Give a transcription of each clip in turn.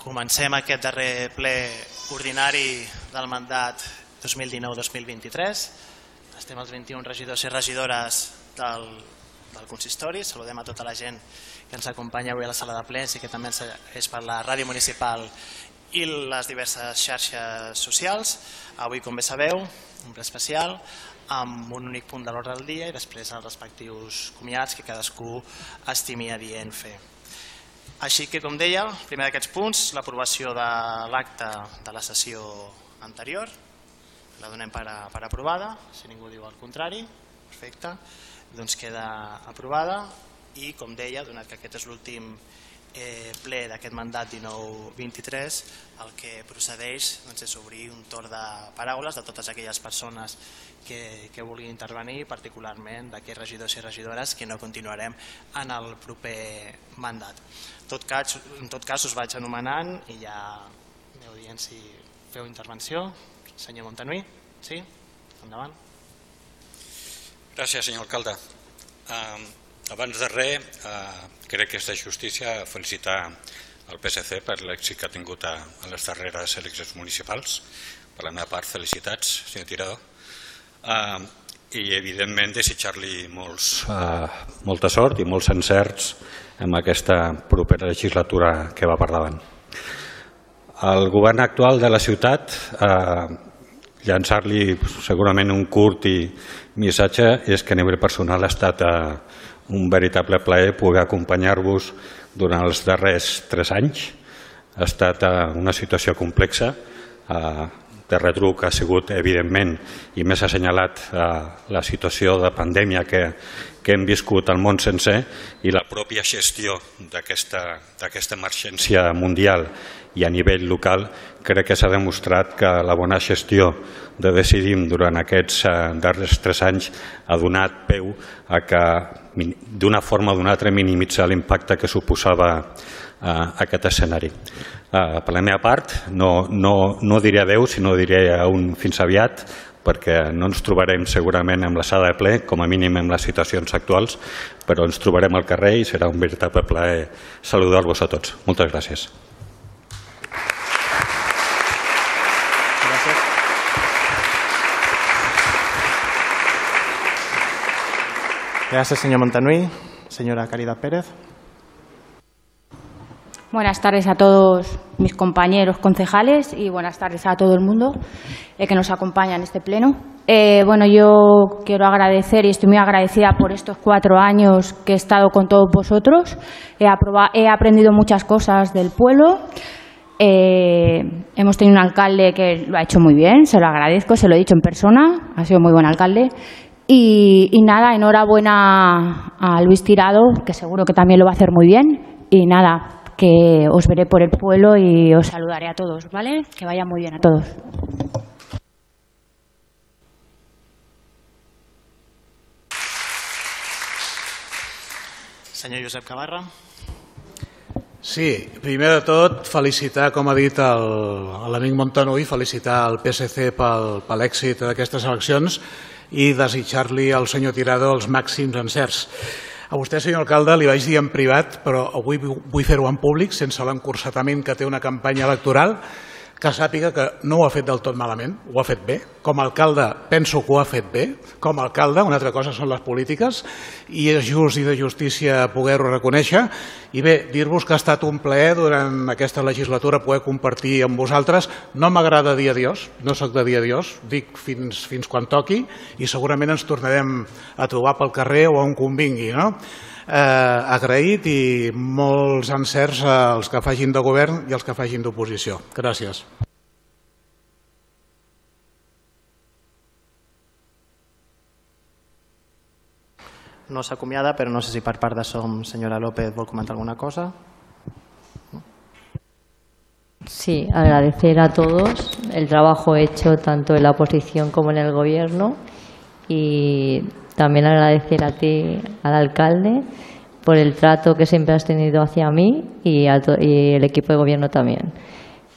comencem aquest darrer ple ordinari del mandat 2019-2023. Estem els 21 regidors i regidores del, del consistori. Saludem a tota la gent que ens acompanya avui a la sala de plens i que també és per la ràdio municipal i les diverses xarxes socials. Avui, com bé sabeu, un ple especial amb un únic punt de l'ordre del dia i després els respectius comiats que cadascú estimi adient fer. Així que, com deia, primer d'aquests punts, l'aprovació de l'acte de la sessió anterior. La donem per, a, per aprovada, si ningú diu el contrari. Perfecte, doncs queda aprovada i, com deia, donat que aquest és l'últim eh, ple d'aquest mandat 19-23 el que procedeix doncs, és obrir un torn de paraules de totes aquelles persones que, que vulguin intervenir, particularment d'aquells regidors i regidores que no continuarem en el proper mandat. Tot cas, en tot cas us vaig anomenant i ja aneu dient si feu intervenció. Senyor Montanui, sí? Endavant. Gràcies, senyor alcalde. Uh, abans de res, uh, crec que és de justícia felicitar el PSC per l'èxit que ha tingut a, a les darreres eleccions municipals. Per la meva part, felicitats, senyor Tirador. Uh, I evidentment desitjar-li uh, molta sort i molts encerts en aquesta propera legislatura que va per davant. El govern actual de la ciutat eh, llançar-li segurament un curt i missatge és que a nivell personal ha estat eh, un veritable plaer poder acompanyar-vos durant els darrers tres anys. Ha estat eh, una situació complexa, eh, de retruc ha sigut, evidentment, i més assenyalat eh, la situació de pandèmia que, que hem viscut al món sencer i la pròpia gestió d'aquesta emergència mundial i a nivell local crec que s'ha demostrat que la bona gestió de Decidim durant aquests eh, darrers tres anys ha donat peu a que d'una forma o d'una altra minimitzar l'impacte que suposava eh, aquest escenari. Uh, per la meva part, no, no, no diré adeu, sinó diré un fins aviat, perquè no ens trobarem segurament amb la sala de ple, com a mínim en les situacions actuals, però ens trobarem al carrer i serà un veritable plaer saludar-vos a tots. Moltes. Gràcies. Gràcies, senyor Montanui. Senyora Caridad Pérez. Buenas tardes a todos mis compañeros concejales y buenas tardes a todo el mundo eh, que nos acompaña en este pleno. Eh, bueno, yo quiero agradecer y estoy muy agradecida por estos cuatro años que he estado con todos vosotros. He, he aprendido muchas cosas del pueblo. Eh, hemos tenido un alcalde que lo ha hecho muy bien, se lo agradezco, se lo he dicho en persona, ha sido muy buen alcalde. Y, y nada, enhorabuena a Luis Tirado, que seguro que también lo va a hacer muy bien. Y nada, que os veré por el pueblo y os saludaré a todos, ¿vale? Que vaya muy bien a todos. Senyor Josep Cabarra. Sí, primer de tot felicitar, com ha dit l'amic Montanui, felicitar el PSC pel, per l'èxit d'aquestes eleccions i desitjar-li al senyor Tirado els màxims encerts. A vostè, senyor alcalde, li vaig dir en privat, però avui vull fer-ho en públic, sense l'encursatament que té una campanya electoral, que sàpiga que no ho ha fet del tot malament, ho ha fet bé. Com a alcalde penso que ho ha fet bé. Com a alcalde, una altra cosa són les polítiques, i és just i de justícia poder-ho reconèixer. I bé, dir-vos que ha estat un plaer durant aquesta legislatura poder compartir amb vosaltres. No m'agrada dir adiós, no sóc de dir adiós, dic fins, fins quan toqui, i segurament ens tornarem a trobar pel carrer o on convingui. No? Eh, agraït i molts encerts als que facin de govern i als que facin d'oposició. Gràcies. No s'acomiada, però no sé si per part de SOM, senyora López, vol comentar alguna cosa. Sí, agradecer a todos el trabajo hecho tanto en la oposición como en el gobierno y también agradecer a ti, al alcalde, por el trato que siempre has tenido hacia mí y, el equipo de gobierno también.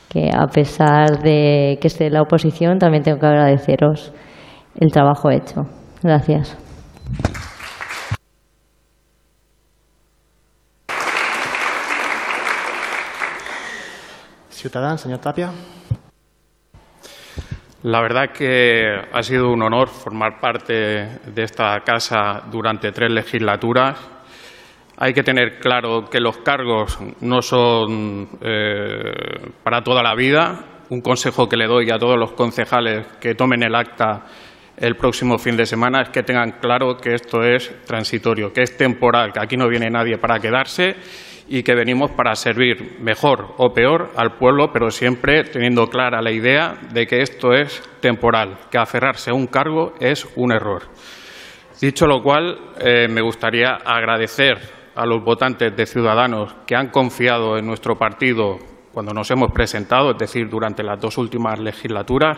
Que a pesar de que esté la oposición, también tengo que agradeceros el trabajo hecho. Gracias. Ciudadanos, señor Tapia. La verdad que ha sido un honor formar parte de esta casa durante tres legislaturas. Hay que tener claro que los cargos no son eh, para toda la vida. Un consejo que le doy a todos los concejales que tomen el acta el próximo fin de semana es que tengan claro que esto es transitorio, que es temporal, que aquí no viene nadie para quedarse y que venimos para servir mejor o peor al pueblo, pero siempre teniendo clara la idea de que esto es temporal, que aferrarse a un cargo es un error. Dicho lo cual, eh, me gustaría agradecer a los votantes de Ciudadanos que han confiado en nuestro partido cuando nos hemos presentado, es decir, durante las dos últimas legislaturas,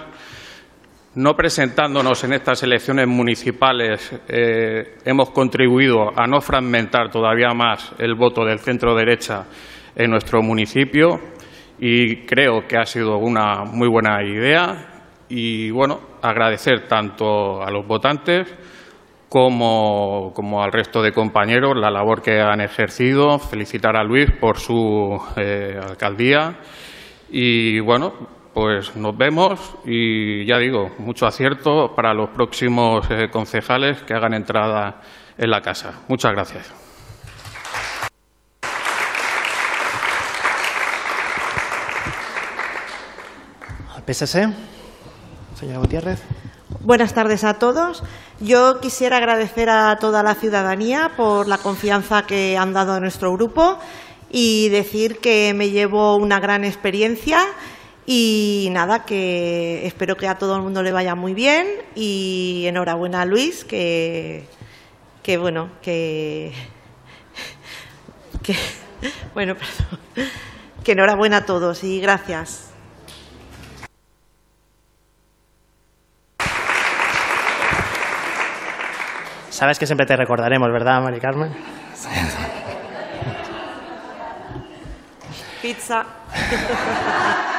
no presentándonos en estas elecciones municipales eh, hemos contribuido a no fragmentar todavía más el voto del centro derecha en nuestro municipio y creo que ha sido una muy buena idea. Y bueno, agradecer tanto a los votantes como, al resto de compañeros la labor que han ejercido, felicitar a Luis por su eh, alcaldía. Y bueno, pues nos vemos y ya digo, mucho acierto para los próximos eh, concejales que hagan entrada en la casa. Muchas gracias. PSC, señora Gutiérrez. Buenas tardes a todos. Yo quisiera agradecer a toda la ciudadanía por la confianza que han dado a nuestro grupo y decir que me llevo una gran experiencia y nada, que espero que a todo el mundo le vaya muy bien y enhorabuena a Luis, que, que bueno, que, que bueno, perdón, que enhorabuena a todos y gracias. Sabes que siempre te recordaremos, ¿verdad, Mari Carmen? Pizza.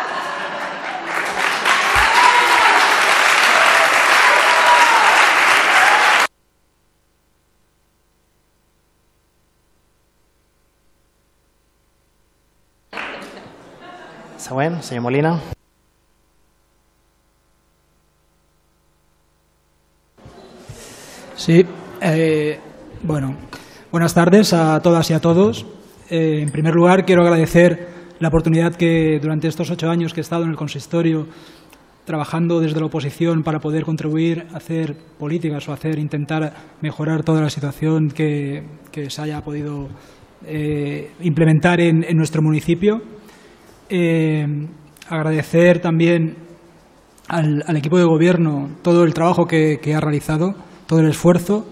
señor Molina. Sí, eh, bueno, buenas tardes a todas y a todos. Eh, en primer lugar, quiero agradecer la oportunidad que durante estos ocho años que he estado en el consistorio trabajando desde la oposición para poder contribuir a hacer políticas o hacer intentar mejorar toda la situación que, se haya podido eh, implementar en nuestro municipio. Eh, agradecer también al, equipo de gobierno todo el trabajo que, ha realizado, todo el esfuerzo,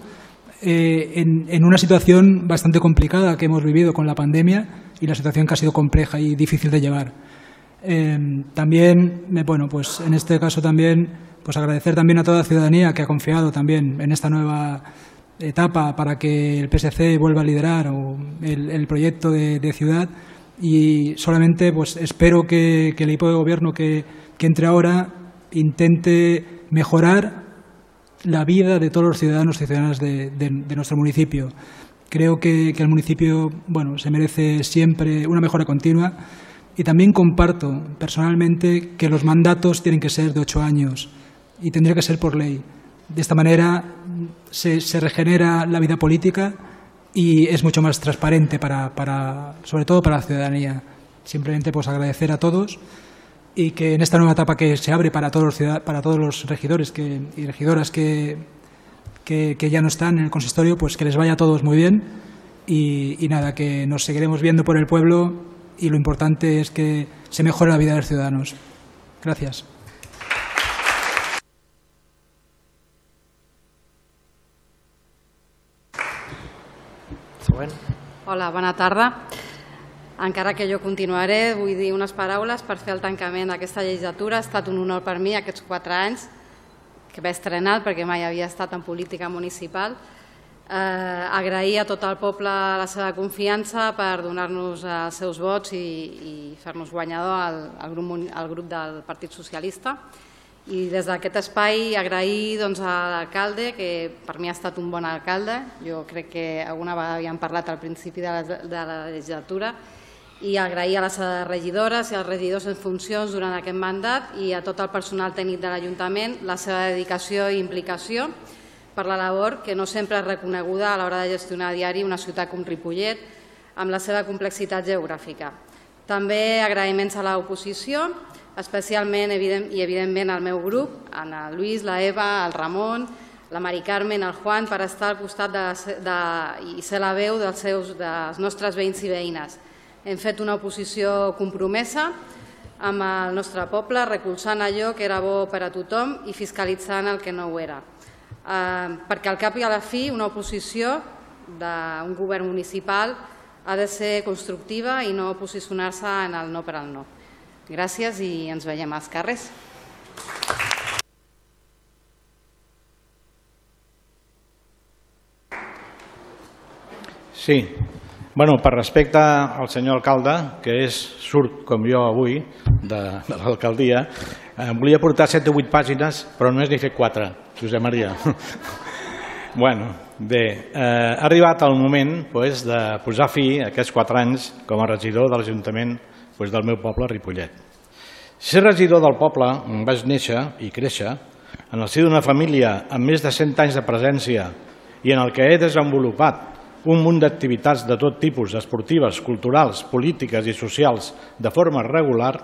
eh, en, una situación bastante complicada que hemos vivido con la pandemia y la situación que ha sido compleja y difícil de llevar. Eh, también, bueno, pues en este caso también, pues agradecer también a toda la ciudadanía que ha confiado también en esta nueva etapa para que el PSC vuelva a liderar el, proyecto de ciudad y solamente pues espero que, el equipo de gobierno que, entre ahora intente mejorar la vida de todos los ciudadanos y ciudadanas de, nuestro municipio. Creo que, el municipio bueno, se merece siempre una mejora continua y también comparto personalmente que los mandatos tienen que ser de ocho años y tendría que ser por ley. De esta manera se, se regenera la vida política y es mucho más transparente para, para, sobre todo para la ciudadanía. Simplemente pues agradecer a todos y que en esta nueva etapa que se abre para todos los, para todos los regidores que, y regidoras que, que, ya no están en el consistorio, pues que les vaya a todos muy bien y nada, que nos seguiremos viendo por el pueblo y lo importante es que se mejore la vida de los ciudadanos. Gracias. Hola, bona tarda. Encara que jo continuaré, vull dir unes paraules per fer el tancament d'aquesta legislatura. Ha estat un honor per mi aquests quatre anys que m'he estrenat perquè mai havia estat en política municipal. Eh, agrair a tot el poble la seva confiança per donar-nos els seus vots i, i fer-nos guanyador al, al, grup, al grup del Partit Socialista. I des d'aquest espai agrair doncs, a l'alcalde, que per mi ha estat un bon alcalde, jo crec que alguna vegada havíem parlat al principi de la, de la legislatura, i agrair a les regidores i als regidors en funcions durant aquest mandat i a tot el personal tècnic de l'Ajuntament la seva dedicació i implicació per la labor que no sempre és reconeguda a l'hora de gestionar a diari una ciutat com Ripollet amb la seva complexitat geogràfica. També agraïments a l'oposició, especialment evident, i evidentment al meu grup, a el Lluís, la Eva, el Ramon, la Mari Carmen, el Juan, per estar al costat de, de, i ser la veu dels, seus, dels nostres veïns i veïnes. Hem fet una oposició compromesa amb el nostre poble, recolzant allò que era bo per a tothom i fiscalitzant el que no ho era. Eh, perquè al cap i a la fi una oposició d'un govern municipal ha de ser constructiva i no posicionar-se en el no per al no. Gràcies i ens veiem als carrers. Sí, Bueno, per respecte al senyor alcalde, que és surt com jo avui de, de l'alcaldia, eh, volia portar 7 o 8 pàgines, però només n'he fet 4, Josep Maria. bueno, bé, eh, ha arribat el moment pues, de posar fi a aquests 4 anys com a regidor de l'Ajuntament pues, del meu poble, Ripollet. Ser regidor del poble vaig néixer i créixer, en el si d'una família amb més de 100 anys de presència i en el que he desenvolupat un munt d'activitats de tot tipus, esportives, culturals, polítiques i socials, de forma regular,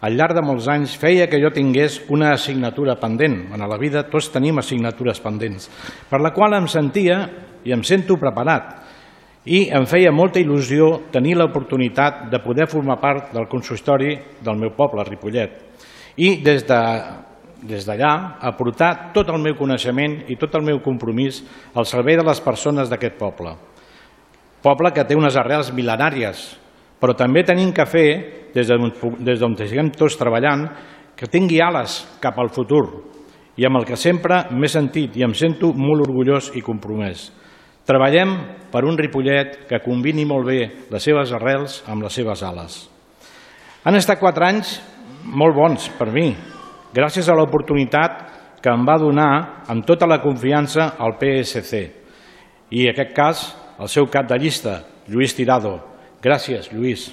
al llarg de molts anys feia que jo tingués una assignatura pendent. En la vida tots tenim assignatures pendents, per la qual em sentia i em sento preparat. I em feia molta il·lusió tenir l'oportunitat de poder formar part del consistori del meu poble, Ripollet. I des de des d'allà, aportar tot el meu coneixement i tot el meu compromís al servei de les persones d'aquest poble. Poble que té unes arrels mil·lenàries, però també tenim que fer, des d'on estiguem tots treballant, que tingui ales cap al futur i amb el que sempre m'he sentit i em sento molt orgullós i compromès. Treballem per un Ripollet que combini molt bé les seves arrels amb les seves ales. Han estat quatre anys molt bons per mi, gràcies a l'oportunitat que em va donar amb tota la confiança al PSC i, en aquest cas, el seu cap de llista, Lluís Tirado. Gràcies, Lluís.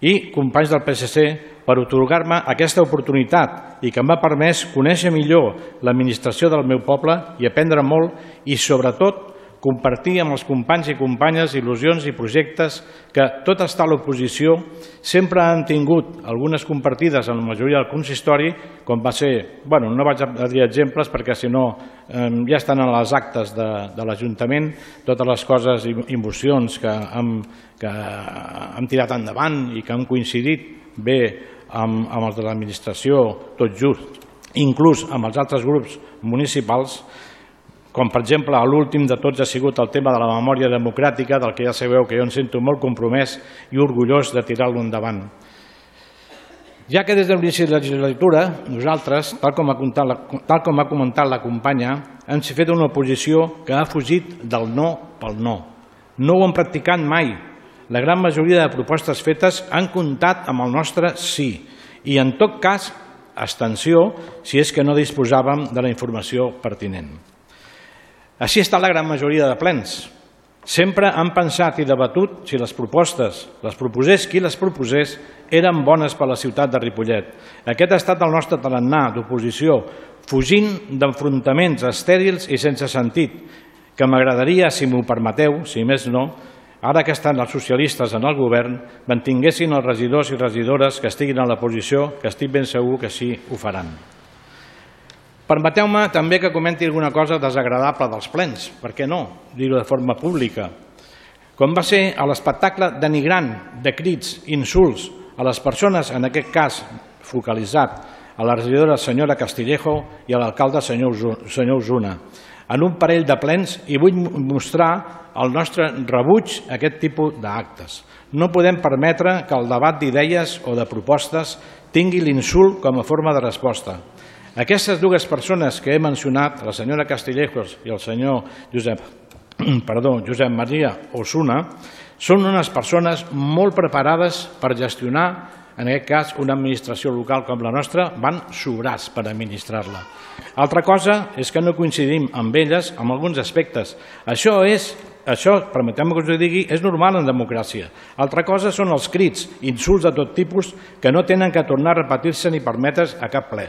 I companys del PSC per otorgar-me aquesta oportunitat i que m'ha permès conèixer millor l'administració del meu poble i aprendre molt i, sobretot, compartir amb els companys i companyes il·lusions i projectes que, tot estar a l'oposició, sempre han tingut algunes compartides en la majoria del consistori, com va ser, bueno, no vaig a dir exemples perquè si no eh, ja estan a les actes de, de l'Ajuntament totes les coses i emocions que hem, que hem tirat endavant i que han coincidit bé amb, amb els de l'administració tot just, inclús amb els altres grups municipals, com per exemple l'últim de tots ha sigut el tema de la memòria democràtica, del que ja sabeu que jo em sento molt compromès i orgullós de tirar-lo endavant. Ja que des de l'inici de la legislatura, nosaltres, tal com, ha comentat la, tal com ha comentat la companya, hem fet una oposició que ha fugit del no pel no. No ho hem practicat mai. La gran majoria de propostes fetes han comptat amb el nostre sí i, en tot cas, abstenció si és que no disposàvem de la informació pertinent. Així està la gran majoria de plens. Sempre han pensat i debatut si les propostes, les proposés qui les proposés, eren bones per a la ciutat de Ripollet. Aquest ha estat el nostre tarannà d'oposició, fugint d'enfrontaments estèrils i sense sentit, que m'agradaria, si m'ho permeteu, si més no, ara que estan els socialistes en el govern, mantinguessin els regidors i regidores que estiguin a la posició, que estic ben segur que sí ho faran. Permeteu-me també que comenti alguna cosa desagradable dels plens, per què no, dir-ho de forma pública. Com va ser a l'espectacle denigrant de crits, insults a les persones, en aquest cas focalitzat a la regidora senyora Castillejo i a l'alcalde senyor, Osuna, en un parell de plens i vull mostrar el nostre rebuig a aquest tipus d'actes. No podem permetre que el debat d'idees o de propostes tingui l'insult com a forma de resposta. Aquestes dues persones que he mencionat, la senyora Castillejos i el senyor Josep, perdó, Josep Maria Osuna, són unes persones molt preparades per gestionar en aquest cas una administració local com la nostra, van sobrats per administrar-la. Altra cosa és que no coincidim amb elles en alguns aspectes. Això és això, permetem que us ho digui, és normal en democràcia. Altra cosa són els crits, insults de tot tipus, que no tenen que tornar a repetir-se ni permetre's a cap ple.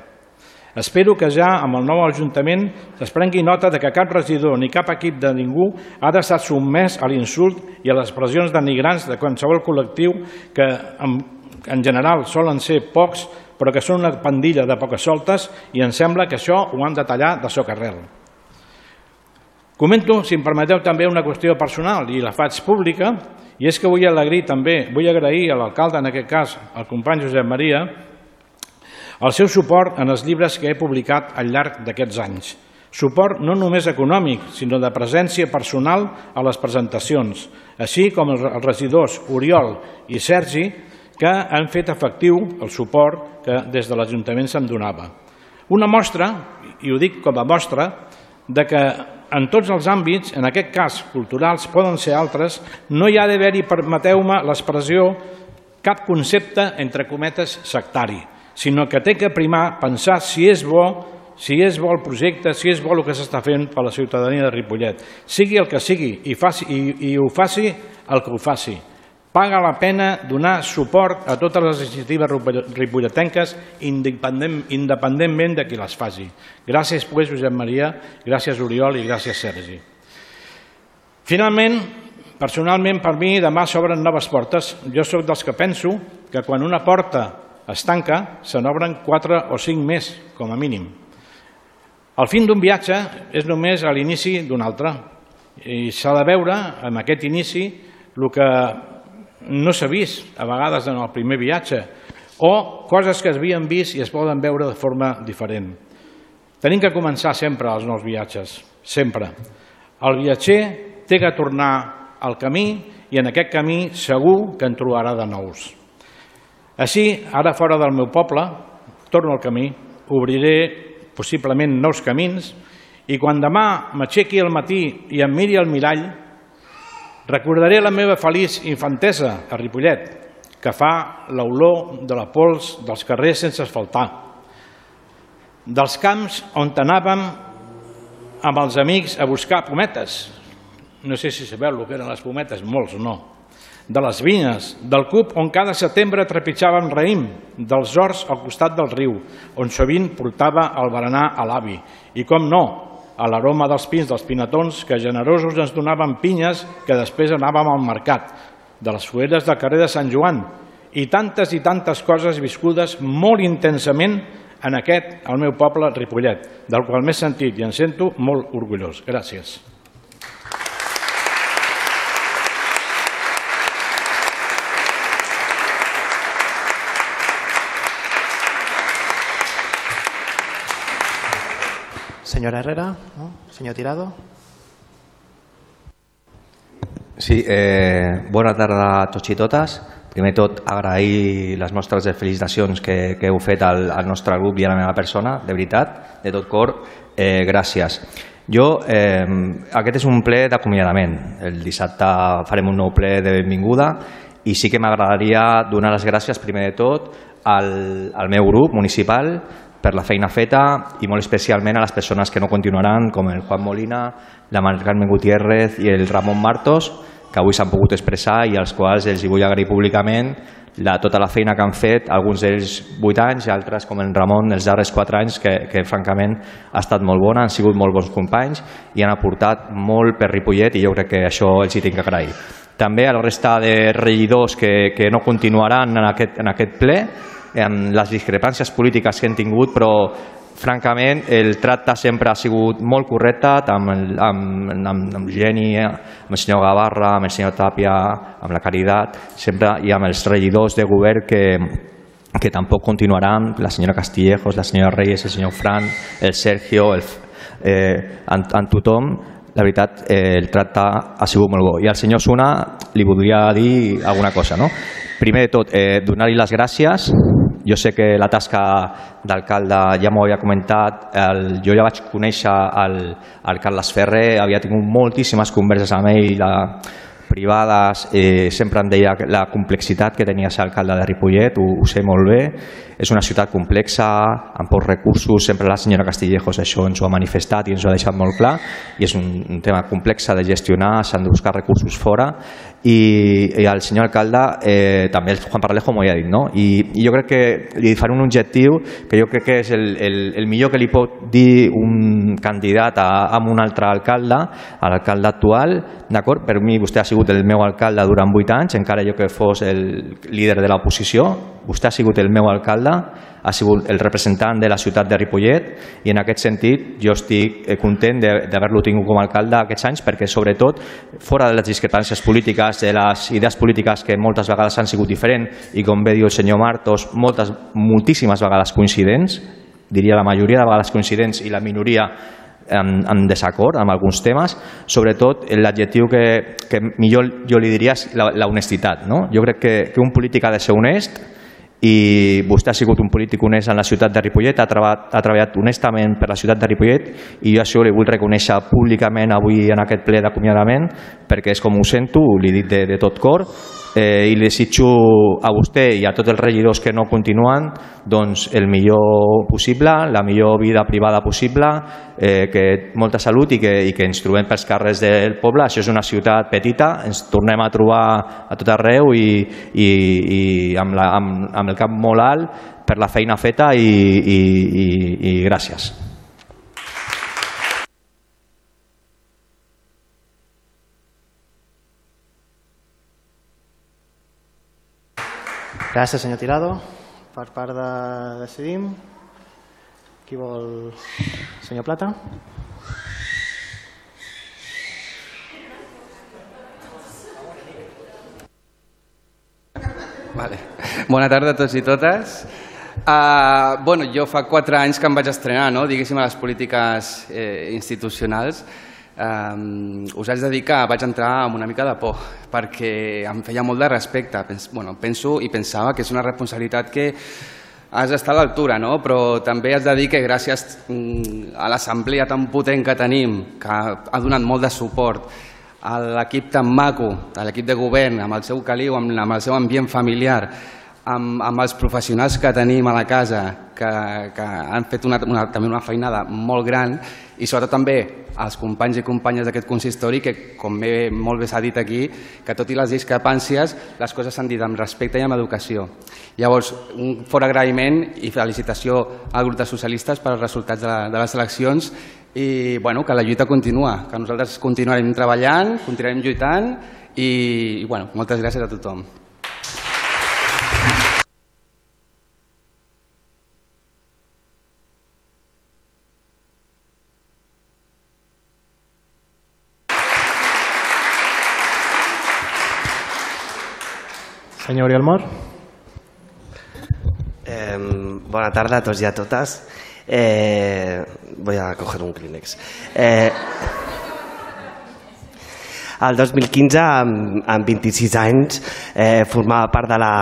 Espero que ja amb el nou Ajuntament es prengui nota de que cap regidor ni cap equip de ningú ha d'estar sotmès a l'insult i a les pressions denigrants de qualsevol col·lectiu que en, en general solen ser pocs però que són una pandilla de poques soltes i em sembla que això ho han de tallar de socarrel. Comento, si em permeteu, també una qüestió personal i la faig pública, i és que vull alegrir també, vull agrair a l'alcalde, en aquest cas, al company Josep Maria, el seu suport en els llibres que he publicat al llarg d'aquests anys. Suport no només econòmic, sinó de presència personal a les presentacions, així com els regidors Oriol i Sergi, que han fet efectiu el suport que des de l'Ajuntament se'm donava. Una mostra, i ho dic com a mostra, de que en tots els àmbits, en aquest cas culturals, poden ser altres, no hi ha d'haver-hi, permeteu-me l'expressió, cap concepte, entre cometes, sectari, sinó que té que primar pensar si és bo si és bo el projecte, si és bo el que s'està fent per la ciutadania de Ripollet. Sigui el que sigui i, faci, i, i ho faci el que ho faci paga la pena donar suport a totes les iniciatives ripolletenques independent, independentment de qui les faci. Gràcies, pues, Josep Maria, gràcies, Oriol, i gràcies, Sergi. Finalment, personalment, per mi, demà s'obren noves portes. Jo sóc dels que penso que quan una porta es tanca, se n'obren quatre o cinc més, com a mínim. El fin d'un viatge és només a l'inici d'un altre i s'ha de veure amb aquest inici el que no s'ha vist a vegades en el primer viatge o coses que es havien vist i es poden veure de forma diferent. Tenim que començar sempre els nous viatges, sempre. El viatger té que tornar al camí i en aquest camí segur que en trobarà de nous. Així, ara fora del meu poble, torno al camí, obriré possiblement nous camins i quan demà m'aixequi al matí i em miri al mirall, Recordaré la meva feliç infantesa a Ripollet, que fa l'olor de la pols dels carrers sense asfaltar, dels camps on anàvem amb els amics a buscar pometes, no sé si sabeu el que eren les pometes, molts no, de les vinyes, del CUP on cada setembre trepitjàvem raïm, dels horts al costat del riu, on sovint portava el berenar a l'avi, i com no, a l'aroma dels pins dels pinatons que generosos ens donaven pinyes que després anàvem al mercat, de les fueres del carrer de Sant Joan i tantes i tantes coses viscudes molt intensament en aquest, el meu poble, Ripollet, del qual m'he sentit i em sento molt orgullós. Gràcies. Senyora Herrera, ¿no? senyor Tirado. Sí, eh, bona tarda a tots i totes. Primer tot, agrair les nostres felicitacions que, que heu fet al, al nostre grup i a la meva persona, de veritat, de tot cor, eh, gràcies. Jo, eh, aquest és un ple d'acomiadament. El dissabte farem un nou ple de benvinguda i sí que m'agradaria donar les gràcies primer de tot al, al meu grup municipal, per la feina feta i molt especialment a les persones que no continuaran, com el Juan Molina, la Mar Carmen Gutiérrez i el Ramon Martos, que avui s'han pogut expressar i als quals els hi vull agrair públicament la, tota la feina que han fet, alguns d'ells 8 anys i altres com el Ramon els darrers 4 anys que, que francament ha estat molt bona, han sigut molt bons companys i han aportat molt per Ripollet i jo crec que això els hi tinc que agrair. També a la resta de regidors que, que no continuaran en aquest, en aquest ple, en les discrepàncies polítiques que hem tingut, però francament el tracte sempre ha sigut molt correcte amb, amb, amb, amb Geni, amb el senyor Gavarra, amb el senyor Tàpia, amb la Caritat, sempre i amb els regidors de govern que, que tampoc continuaran, la senyora Castillejos, la senyora Reyes, el senyor Fran, el Sergio, el, eh, en, en tothom, la veritat, eh, el tracte ha sigut molt bo. I al senyor Suna li voldria dir alguna cosa. No? Primer de tot, eh, donar-li les gràcies jo sé que la tasca d'alcalde ja m'ho havia comentat, el, jo ja vaig conèixer el, el Carles Ferrer, havia tingut moltíssimes converses amb ell, la, privades, eh, sempre em deia la complexitat que tenia ser alcalde de Ripollet, ho, ho sé molt bé, és una ciutat complexa, amb pocs recursos, sempre la senyora Castillejos això ens ho ha manifestat i ens ho ha deixat molt clar, i és un, un tema complex de gestionar, s'han de buscar recursos fora, i, i el senyor alcalde, eh, també el Juan Paralejo m'ho ha dit, no? I, I jo crec que li faré un objectiu que jo crec que és el, el, el millor que li pot dir un candidat a, a un altre alcalde, a l'alcalde actual, d'acord? Per mi vostè ha sigut el meu alcalde durant vuit anys, encara jo que fos el líder de l'oposició, vostè ha sigut el meu alcalde, ha sigut el representant de la ciutat de Ripollet i en aquest sentit jo estic eh, content d'haver-lo tingut com a alcalde aquests anys perquè sobretot fora de les discrepàncies polítiques, de les idees polítiques que moltes vegades han sigut diferents i com bé diu el senyor Martos, moltes, moltíssimes vegades coincidents, diria la majoria de vegades coincidents i la minoria en, en desacord amb alguns temes, sobretot l'adjectiu que, que millor jo li diria és la. No? Jo crec que, que un polític ha de ser honest, i vostè ha sigut un polític honest en la ciutat de Ripollet, ha, treballat, ha treballat honestament per la ciutat de Ripollet i jo això li vull reconèixer públicament avui en aquest ple d'acomiadament perquè és com ho sento, li dic de, de tot cor eh, i li desitjo a vostè i a tots els regidors que no continuen doncs el millor possible, la millor vida privada possible, eh, que molta salut i que, i que ens trobem pels carrers del poble. Això és una ciutat petita, ens tornem a trobar a tot arreu i, i, i amb, la, amb, amb el cap molt alt per la feina feta i, i, i, i gràcies. Gràcies, senyor Tirado. Per part de Decidim, qui vol... Senyor Plata. Vale. Bona tarda a tots i totes. Uh, bueno, jo fa quatre anys que em vaig estrenar, no? diguéssim, a les polítiques eh, institucionals Um, us haig de dir que vaig entrar amb una mica de por perquè em feia molt de respecte. Pens, bueno, penso i pensava que és una responsabilitat que has d'estar a l'altura, no? però també has de dir que gràcies mm, a l'assemblea tan potent que tenim, que ha donat molt de suport, a l'equip tan maco, a l'equip de govern, amb el seu caliu, amb, amb el seu ambient familiar, amb, amb els professionals que tenim a la casa, que, que han fet una, una, també una feinada molt gran, i sobretot també als companys i companyes d'aquest consistori que, com bé, molt bé s'ha dit aquí, que tot i les discrepàncies les coses s'han dit amb respecte i amb educació. Llavors, un fort agraïment i felicitació al grup de socialistes per als resultats de, la, de les eleccions i bueno, que la lluita continua, que nosaltres continuarem treballant, continuarem lluitant i, i bueno, moltes gràcies a tothom. Senyor Oriol Mor. Eh, bona tarda a tots i a totes. Eh, voy a coger un Kleenex. Eh, el 2015, amb, amb 26 anys, eh, formava part de la,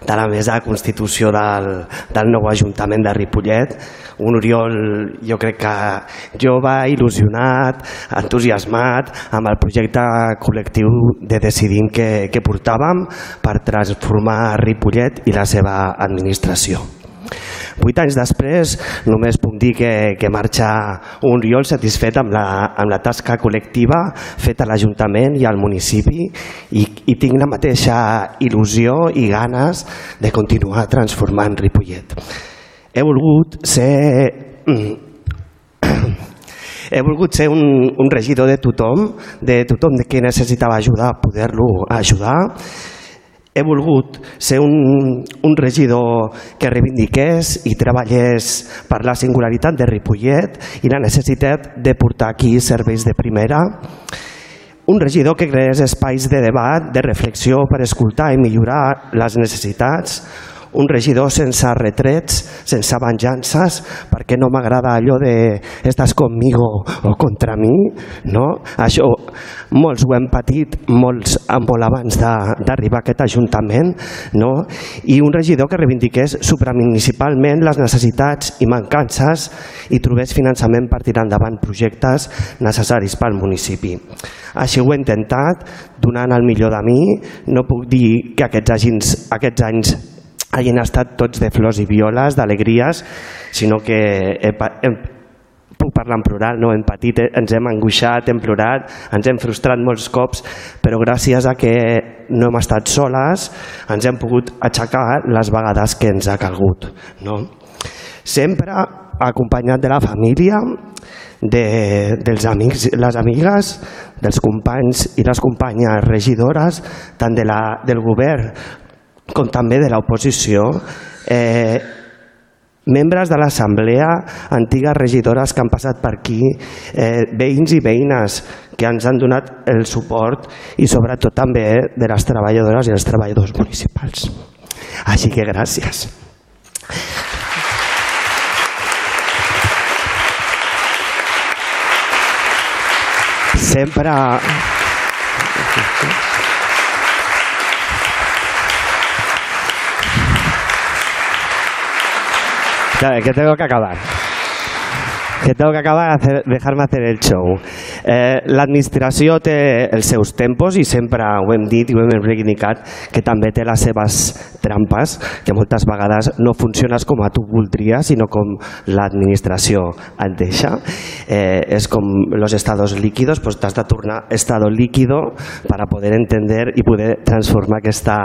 de la mesa de constitució del, del nou Ajuntament de Ripollet. Un Oriol, jo crec que jove, il·lusionat, entusiasmat amb el projecte col·lectiu de Decidim que, que portàvem per transformar Ripollet i la seva administració. Vuit anys després només puc dir que, que marxa un Oriol satisfet amb la, amb la tasca col·lectiva feta a l'Ajuntament i al municipi i, i tinc la mateixa il·lusió i ganes de continuar transformant Ripollet. He volgut ser he volgut ser un, un regidor de tothom, de tothom de qui necessitava ajudar, poder-lo ajudar he volgut ser un, un regidor que reivindiqués i treballés per la singularitat de Ripollet i la necessitat de portar aquí serveis de primera. Un regidor que creés espais de debat, de reflexió per escoltar i millorar les necessitats. Un regidor sense retrets, sense venjances, perquè no m'agrada allò de estàs conmigo o contra mi, no? Això molts ho hem patit, molts molt abans d'arribar a aquest Ajuntament, no? i un regidor que reivindiqués supramunicipalment les necessitats i mancances i trobés finançament per tirar endavant projectes necessaris pel municipi. Així ho he intentat, donant el millor de mi. No puc dir que aquests, agins, aquests anys hagin estat tots de flors i violes, d'alegries, sinó que he, he, puc parlar en plural, no? hem patit, ens hem angoixat, hem plorat, ens hem frustrat molts cops, però gràcies a que no hem estat soles ens hem pogut aixecar les vegades que ens ha calgut. No? Sempre acompanyat de la família, de, dels amics, les amigues, dels companys i les companyes regidores, tant de la, del govern com també de l'oposició, eh, membres de l'Assemblea, antigues regidores que han passat per aquí, eh, veïns i veïnes que ens han donat el suport i sobretot també de les treballadores i els treballadors municipals. Així que gràcies. sempre que tengo que acabar que tengo que acabar de hacer, dejar-me hacer el show. Eh, L'administració té els seus tempos i sempre ho hem dit i ho hem reivindicat que també té les seves trampes, que moltes vegades no funciones com a tu voldries, sinó com l'administració et deixa. Eh, és com los estados líquidos, pues t'has de tornar estado líquido para poder entender i poder transformar aquesta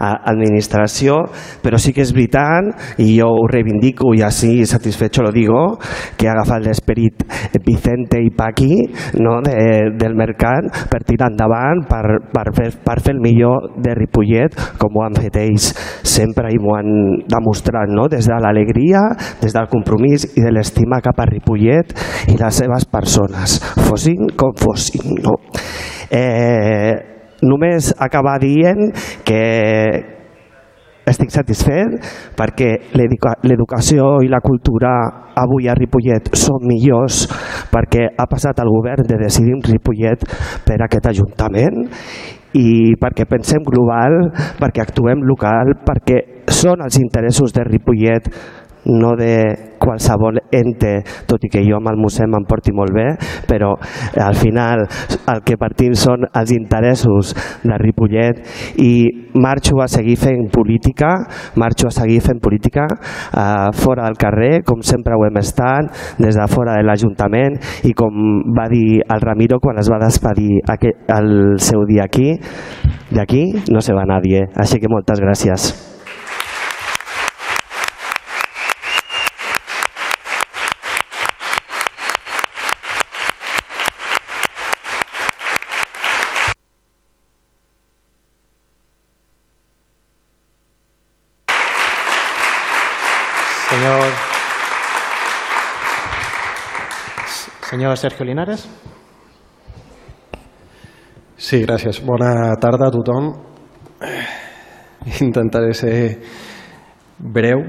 administració, però sí que és veritat, i jo ho reivindico i així satisfecho lo digo, que ha agafat l'esperit Vicente i Paqui no, de, del mercat per tirar endavant, per, per, fer, per fer el millor de Ripollet, com ho han fet ells sempre i m'ho han demostrat, no? des de l'alegria, des del compromís i de l'estima cap a Ripollet i les seves persones, fossin com fossin. No? Eh, només acabar dient que, estic satisfet perquè l'educació i la cultura avui a Ripollet són millors perquè ha passat el govern de decidir Ripollet per aquest Ajuntament i perquè pensem global, perquè actuem local, perquè són els interessos de Ripollet no de qualsevol ente, tot i que jo amb el museu em porti molt bé, però al final el que partim són els interessos de Ripollet i marxo a seguir fent política, marxo a seguir fent política eh, fora del carrer, com sempre ho hem estat, des de fora de l'Ajuntament i com va dir el Ramiro quan es va despedir el seu dia aquí, d'aquí no se va nadie. Així que moltes gràcies. Senyor Sergio Linares. Sí, gràcies. Bona tarda a tothom. Intentaré ser breu.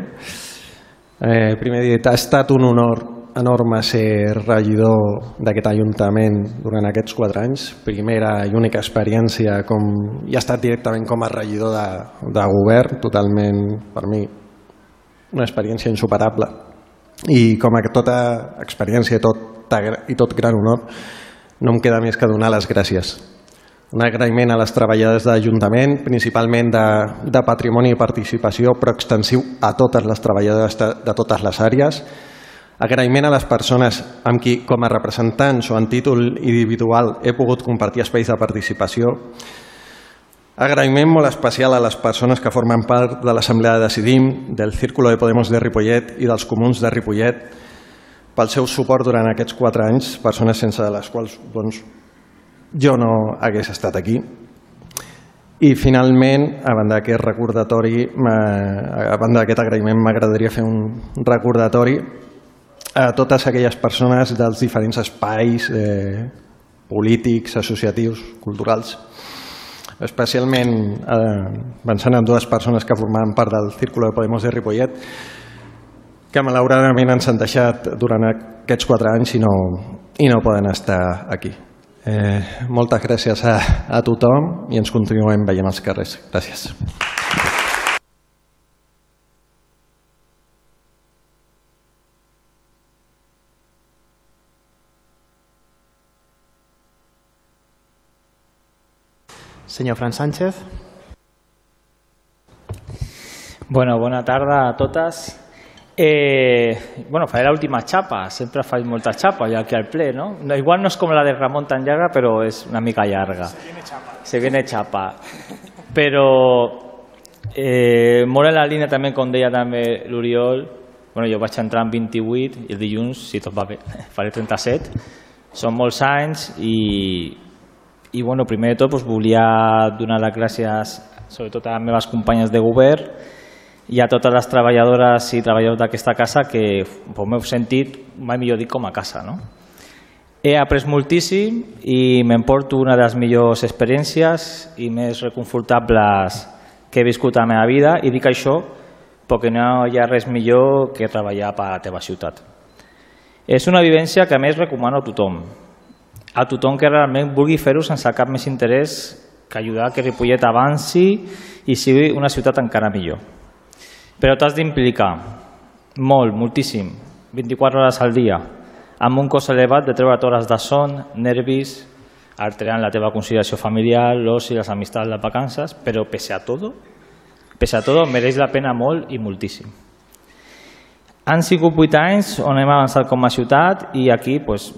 Eh, primer dit, ha estat un honor enorme ser regidor d'aquest Ajuntament durant aquests quatre anys. Primera i única experiència com, i ha estat directament com a regidor de, de govern, totalment, per mi, una experiència insuperable. I com a tota experiència, tot i tot gran honor, no em queda més que donar les gràcies. Un agraïment a les treballades de l'Ajuntament, principalment de, de patrimoni i participació, però extensiu a totes les treballadores de, de totes les àrees. Agraïment a les persones amb qui, com a representants o en títol individual, he pogut compartir espais de participació. Agraïment molt especial a les persones que formen part de l'Assemblea de Decidim, del Círculo de Podemos de Ripollet i dels Comuns de Ripollet, pel seu suport durant aquests quatre anys, persones sense les quals doncs, jo no hagués estat aquí. I finalment, a banda d'aquest recordatori, a banda d'aquest agraïment, m'agradaria fer un recordatori a totes aquelles persones dels diferents espais eh, polítics, associatius, culturals, especialment eh, pensant en dues persones que formaven part del Círculo de Podemos de Ripollet, que malauradament ens han deixat durant aquests quatre anys i no, i no poden estar aquí. Eh, moltes gràcies a, a tothom i ens continuem veient als carrers. Gràcies. Senyor Fran Sánchez. Bueno, bona tarda a totes. Eh, bueno, faré l'última xapa, sempre faig molta xapa ja aquí al ple, no? no? Igual no és com la de Ramon tan llarga, però és una mica llarga. Se viene xapa. Se viene xapa. Però eh, molt en la línia també, com deia també l'Oriol, bueno, jo vaig entrar en 28 i el dilluns, si tot va bé, faré 37. Són molts anys i, i bueno, primer de tot doncs, volia donar les gràcies sobretot a les meves companyes de govern i a totes les treballadores i treballadors d'aquesta casa que pues, m'heu sentit, mai millor dit, com a casa. No? He après moltíssim i m'emporto una de les millors experiències i més reconfortables que he viscut a la meva vida i dic això perquè no hi ha res millor que treballar per la teva ciutat. És una vivència que a més recomano a tothom, a tothom que realment vulgui fer-ho sense cap més interès que ajudar que Ripollet avanci i sigui una ciutat encara millor. Però t'has d'implicar molt, moltíssim, 24 hores al dia, amb un cost elevat de treure hores de son, nervis, alterant la teva conciliació familiar, l'oci, les amistats, les vacances, però pese a tot, pese a tot, mereix la pena molt i moltíssim. Han sigut vuit anys on hem avançat com a ciutat i aquí pues,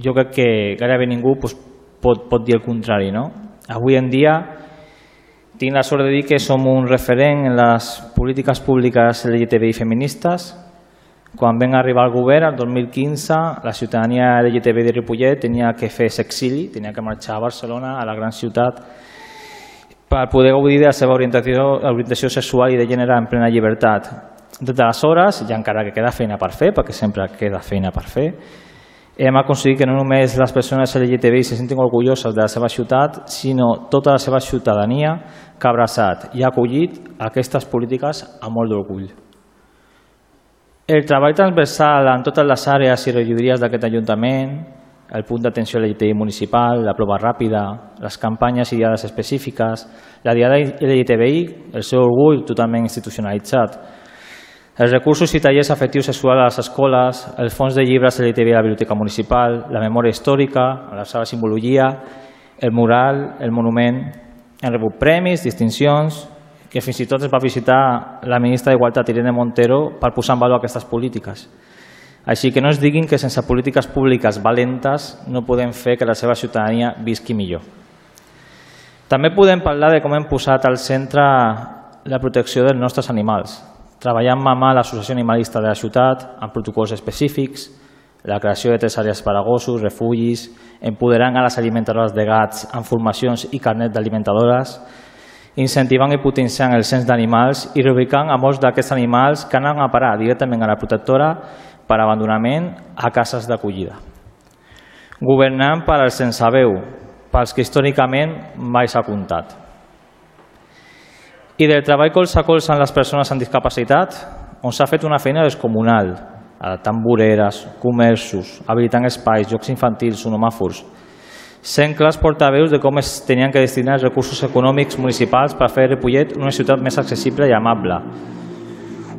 jo crec que gairebé ningú pues, pot, pot dir el contrari. No? Avui en dia tinc la sort de dir que som un referent en les polítiques públiques LGTBI feministes. Quan vam arribar al govern, el 2015, la ciutadania LGTBI de Ripollet tenia que fer exili, tenia que marxar a Barcelona, a la gran ciutat, per poder gaudir de la seva orientació, orientació sexual i de gènere en plena llibertat. Des d'aleshores, ja encara que queda feina per fer, perquè sempre queda feina per fer, hem aconseguit que no només les persones LGTBI se sentin orgulloses de la seva ciutat, sinó tota la seva ciutadania que ha abraçat i ha acollit aquestes polítiques amb molt d'orgull. El treball transversal en totes les àrees i regidories d'aquest Ajuntament, el punt d'atenció LGTBI municipal, la prova ràpida, les campanyes i diades específiques, la diada LGTBI, el seu orgull totalment institucionalitzat, els recursos i tallers afectius sexuals a les escoles, el fons de llibres LGTBI a la Biblioteca Municipal, la memòria històrica, la seva simbologia, el mural, el monument, han rebut premis, distincions, que fins i tot es va visitar la ministra d'Igualtat, Irene Montero, per posar en valor aquestes polítiques. Així que no es diguin que sense polítiques públiques valentes no podem fer que la seva ciutadania visqui millor. També podem parlar de com hem posat al centre la protecció dels nostres animals, treballant mà a mà l'Associació Animalista de la ciutat amb protocols específics, la creació de tres àrees per a gossos, refugis, empoderant a les alimentadores de gats amb formacions i carnet d'alimentadores, incentivant i potenciant el cens d'animals i reubicant a molts d'aquests animals que anen a parar directament a la protectora per abandonament a cases d'acollida. Governant per als sense veu, pels que històricament mai s'ha comptat. I del treball colze a colze amb les persones amb discapacitat, on s'ha fet una feina descomunal, adaptant voreres, comerços, habilitant espais, jocs infantils, sonomàfors, sent clars portaveus de com es tenien que destinar els recursos econòmics municipals per fer Ripollet una ciutat més accessible i amable.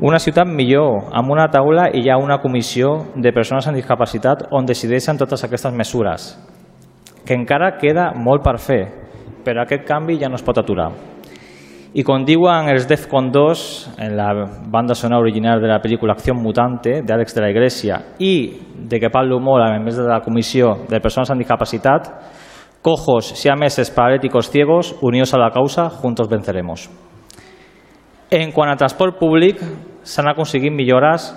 Una ciutat millor, amb una taula i hi ha una comissió de persones amb discapacitat on decideixen totes aquestes mesures, que encara queda molt per fer, però aquest canvi ja no es pot aturar. I com diuen els Defcon 2 en la banda sonora original de la pel·lícula Acción Mutante d'Àlex de la Iglesia i de que parlo molt a més de la Comissió de Persones amb Discapacitat, cojos, siameses, paralíticos, ciegos, unidos a la causa, juntos venceremos. En quant a transport públic, s'han aconseguit millores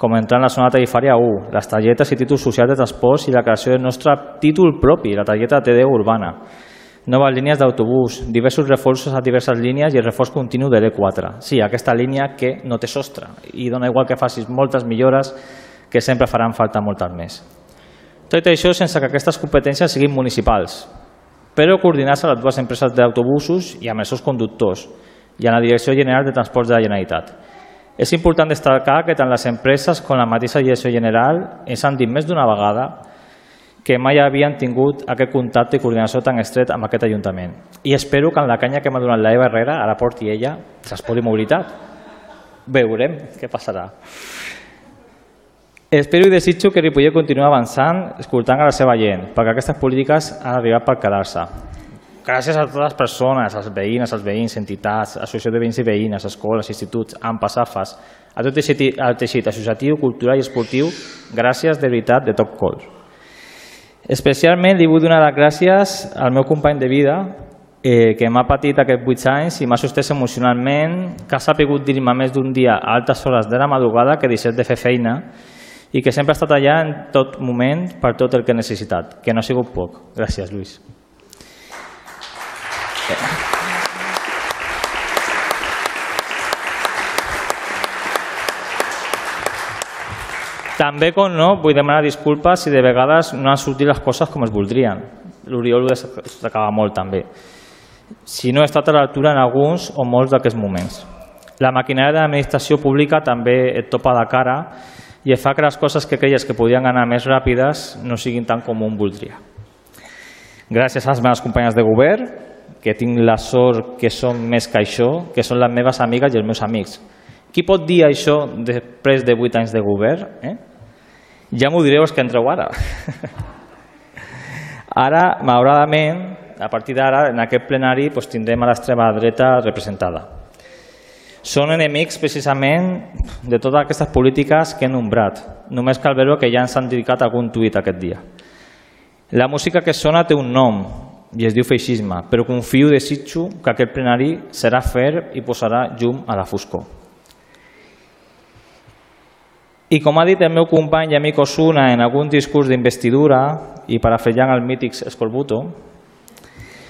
com entrar en la zona tarifària 1, les targetes i títols socials de transports i la creació del nostre títol propi, la targeta TD urbana, noves línies d'autobús, diversos reforços a diverses línies i el reforç continu de l'E4. Sí, aquesta línia que no té sostre i dona igual que facis moltes millores que sempre faran falta moltes més. Tot això sense que aquestes competències siguin municipals, però coordinar-se les dues empreses d'autobusos i amb els seus conductors i a la Direcció General de Transports de la Generalitat. És important destacar que tant les empreses com la mateixa Direcció General ens han dit més d'una vegada que mai havien tingut aquest contacte i coordinació tan estret amb aquest Ajuntament. I espero que en la canya que m'ha donat l'Eva Herrera ara porti ella transport i mobilitat. Veurem què passarà. Espero i desitjo que Ripollet continuï avançant escoltant a la seva gent, perquè aquestes polítiques han arribat per quedar-se. Gràcies a totes les persones, als veïnes, als veïns, entitats, associació de veïns i veïnes, escoles, instituts, AFAS, a tot el teixit, associatiu, cultural i esportiu, gràcies de veritat de top call. Especialment li vull donar les gràcies al meu company de vida, eh, que m'ha patit aquests 8 anys i m'ha sostès emocionalment, que ha sapigut dir-me més d'un dia a altes hores de la madrugada que deixés de fer feina i que sempre ha estat allà en tot moment per tot el que he necessitat, que no ha sigut poc. Gràcies, Lluís. També, com no, vull demanar disculpes si de vegades no han sortit les coses com es voldrien. L'Oriol ho destacava molt també. Si no he estat a l'altura en alguns o molts d'aquests moments. La maquinària de l'administració pública també et topa de cara i fa que les coses que creies que podien anar més ràpides no siguin tan com un voldria. Gràcies a les meves companyes de govern, que tinc la sort que són més que això, que són les meves amigues i els meus amics. Qui pot dir això després de 8 anys de govern? Eh? Ja m'ho direu els que entreu ara. ara, malauradament, a partir d'ara, en aquest plenari, doncs, tindrem a l'extrema dreta representada. Són enemics, precisament, de totes aquestes polítiques que he nombrat. Només cal veure que ja ens han dedicat algun tuit aquest dia. La música que sona té un nom, i es diu feixisme, però confio i desitjo que aquest plenari serà fer i posarà llum a la foscor. I com ha dit el meu company i amic Osuna en algun discurs d'investidura i parafrejant el mític Escorbuto,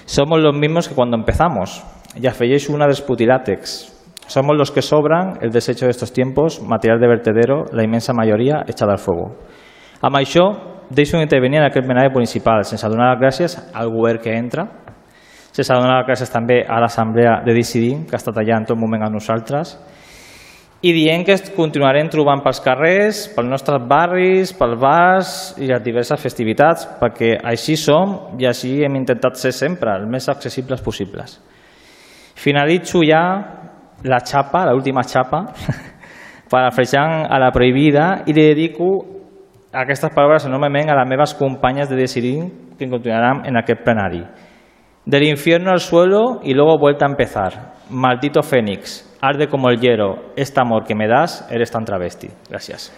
somos los mismos que cuando empezamos. Y afegeixo una dels putilátex. Somos los que sobran el desecho de estos tiempos, material de vertedero, la inmensa majoria echada al fuego. Amb això, deixo intervenir en aquest plenari municipal, sense donar les gràcies al govern que entra, sense donar les gràcies també a l'Assemblea de decidir, que ha estat en tot moment amb nosaltres, i dient que continuarem trobant pels carrers, pels nostres barris, pels bars i les diverses festivitats, perquè així som i així hem intentat ser sempre, els més accessibles possibles. Finalitzo ja la xapa, l'última xapa, parafrejant a la prohibida i li dedico aquestes paraules enormement a les meves companyes de decidir que continuaran en aquest plenari. Del infierno al suelo y luego vuelta a empezar. Maldito Fénix, arde como el hielo, este amor que me das, eres tan travesti. Gracias.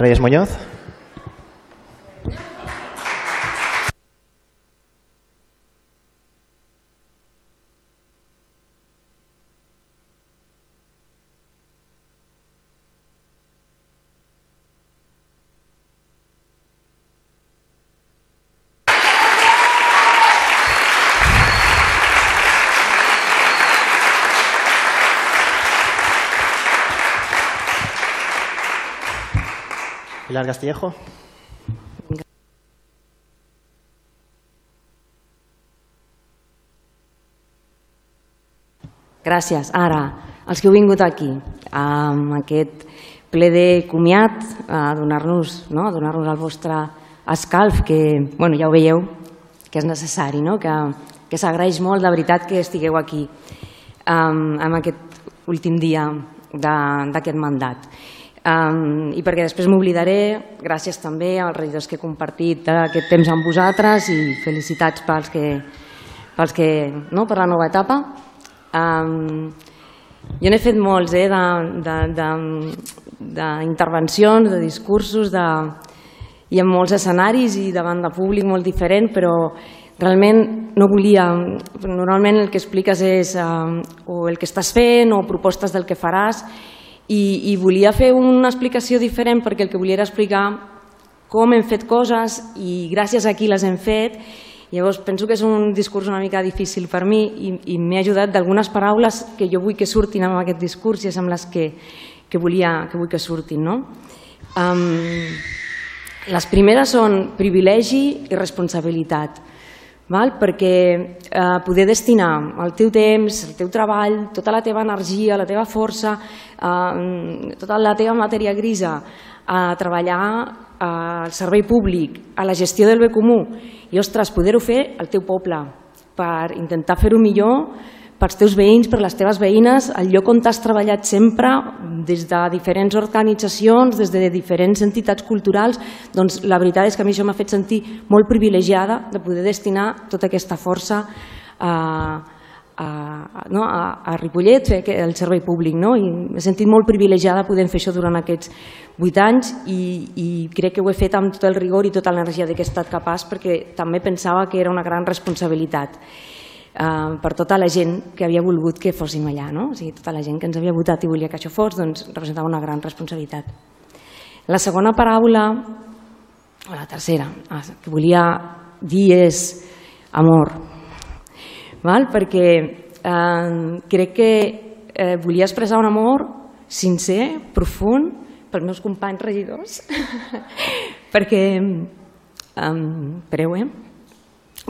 Reyes Muñoz. Pilar Castillejo. Gràcies. Ara, els que heu vingut aquí, amb aquest ple de comiat, a donar-nos no? a donar el vostre escalf, que bueno, ja ho veieu, que és necessari, no? que, que s'agraeix molt de veritat que estigueu aquí um, en aquest últim dia d'aquest mandat. Um, I perquè després m'oblidaré, gràcies també als regidors que he compartit aquest temps amb vosaltres i felicitats pels que, pels que, no, per la nova etapa. Um, jo n'he fet molts eh, d'intervencions, de, de, de, de discursos, de, i en molts escenaris i davant de públic molt diferent, però realment no volia... Normalment el que expliques és eh, o el que estàs fent o propostes del que faràs i, i volia fer una explicació diferent perquè el que volia era explicar com hem fet coses i gràcies a qui les hem fet. Llavors penso que és un discurs una mica difícil per mi i, i m'he ajudat d'algunes paraules que jo vull que surtin amb aquest discurs i és amb les que, que, volia, que vull que surtin. No? Um, les primeres són privilegi i responsabilitat val? perquè eh, poder destinar el teu temps, el teu treball, tota la teva energia, la teva força, eh, tota la teva matèria grisa a treballar eh, al servei públic, a la gestió del bé comú i, ostres, poder-ho fer al teu poble per intentar fer-ho millor pels teus veïns, per les teves veïnes, el lloc on t'has treballat sempre, des de diferents organitzacions, des de diferents entitats culturals, doncs la veritat és que a mi això m'ha fet sentir molt privilegiada de poder destinar tota aquesta força a, a, no, a, a Ripollet, fer el servei públic. No? I m'he sentit molt privilegiada podent fer això durant aquests vuit anys i, i crec que ho he fet amb tot el rigor i tota l'energia de què he estat capaç perquè també pensava que era una gran responsabilitat eh, per tota la gent que havia volgut que fóssim allà, no? o sigui, tota la gent que ens havia votat i volia que això fos, doncs representava una gran responsabilitat. La segona paraula, o la tercera, ah, que volia dir és amor, val? perquè eh, crec que eh, volia expressar un amor sincer, profund, pels meus companys regidors, perquè, eh, preu, eh?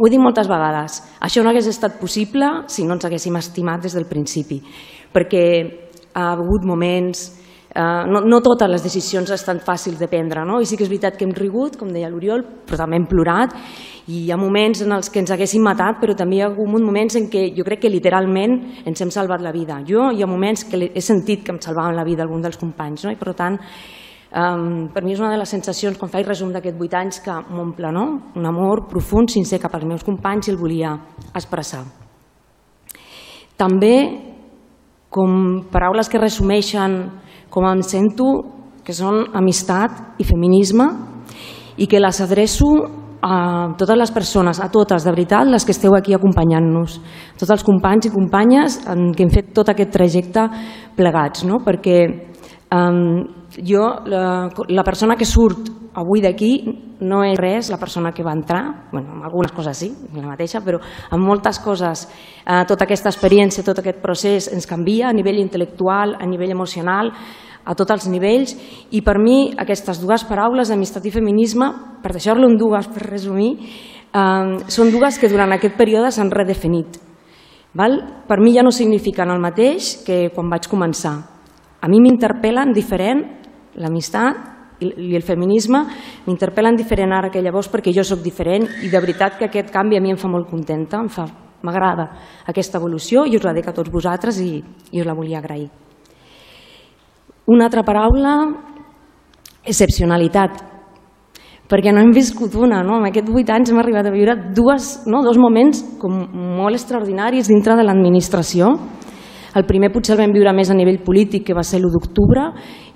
Ho he dit moltes vegades, això no hagués estat possible si no ens haguéssim estimat des del principi, perquè ha hagut moments, eh, no, no totes les decisions estan fàcils de prendre, no? i sí que és veritat que hem rigut, com deia l'Oriol, però també hem plorat, i hi ha moments en els que ens haguéssim matat, però també hi ha hagut moments en què jo crec que literalment ens hem salvat la vida. Jo hi ha moments que he sentit que em salvaven la vida algun dels companys, no? i per tant Um, per mi és una de les sensacions, quan faig resum d'aquests vuit anys, que m'omple no? un amor profund, sincer cap als meus companys i el volia expressar. També, com paraules que resumeixen com em sento, que són amistat i feminisme, i que les adreço a totes les persones, a totes, de veritat, les que esteu aquí acompanyant-nos, tots els companys i companyes que hem fet tot aquest trajecte plegats, no? perquè um, jo, la, la persona que surt avui d'aquí no és res la persona que va entrar, bueno, amb algunes coses sí, la mateixa, però amb moltes coses, eh, tota aquesta experiència, tot aquest procés ens canvia a nivell intel·lectual, a nivell emocional, a tots els nivells, i per mi aquestes dues paraules, amistat i feminisme, per deixar-lo en dues, per resumir, eh, són dues que durant aquest període s'han redefinit. Val? Per mi ja no signifiquen el mateix que quan vaig començar. A mi m'interpel·len diferent l'amistat i el feminisme m'interpel·len diferent ara que llavors perquè jo sóc diferent i de veritat que aquest canvi a mi em fa molt contenta, em fa m'agrada aquesta evolució i us la dic a tots vosaltres i, i us la volia agrair. Una altra paraula, excepcionalitat, perquè no hem viscut una, no? en aquests vuit anys hem arribat a viure dues, no? dos moments com molt extraordinaris dintre de l'administració, el primer potser el vam viure més a nivell polític, que va ser l'1 d'octubre.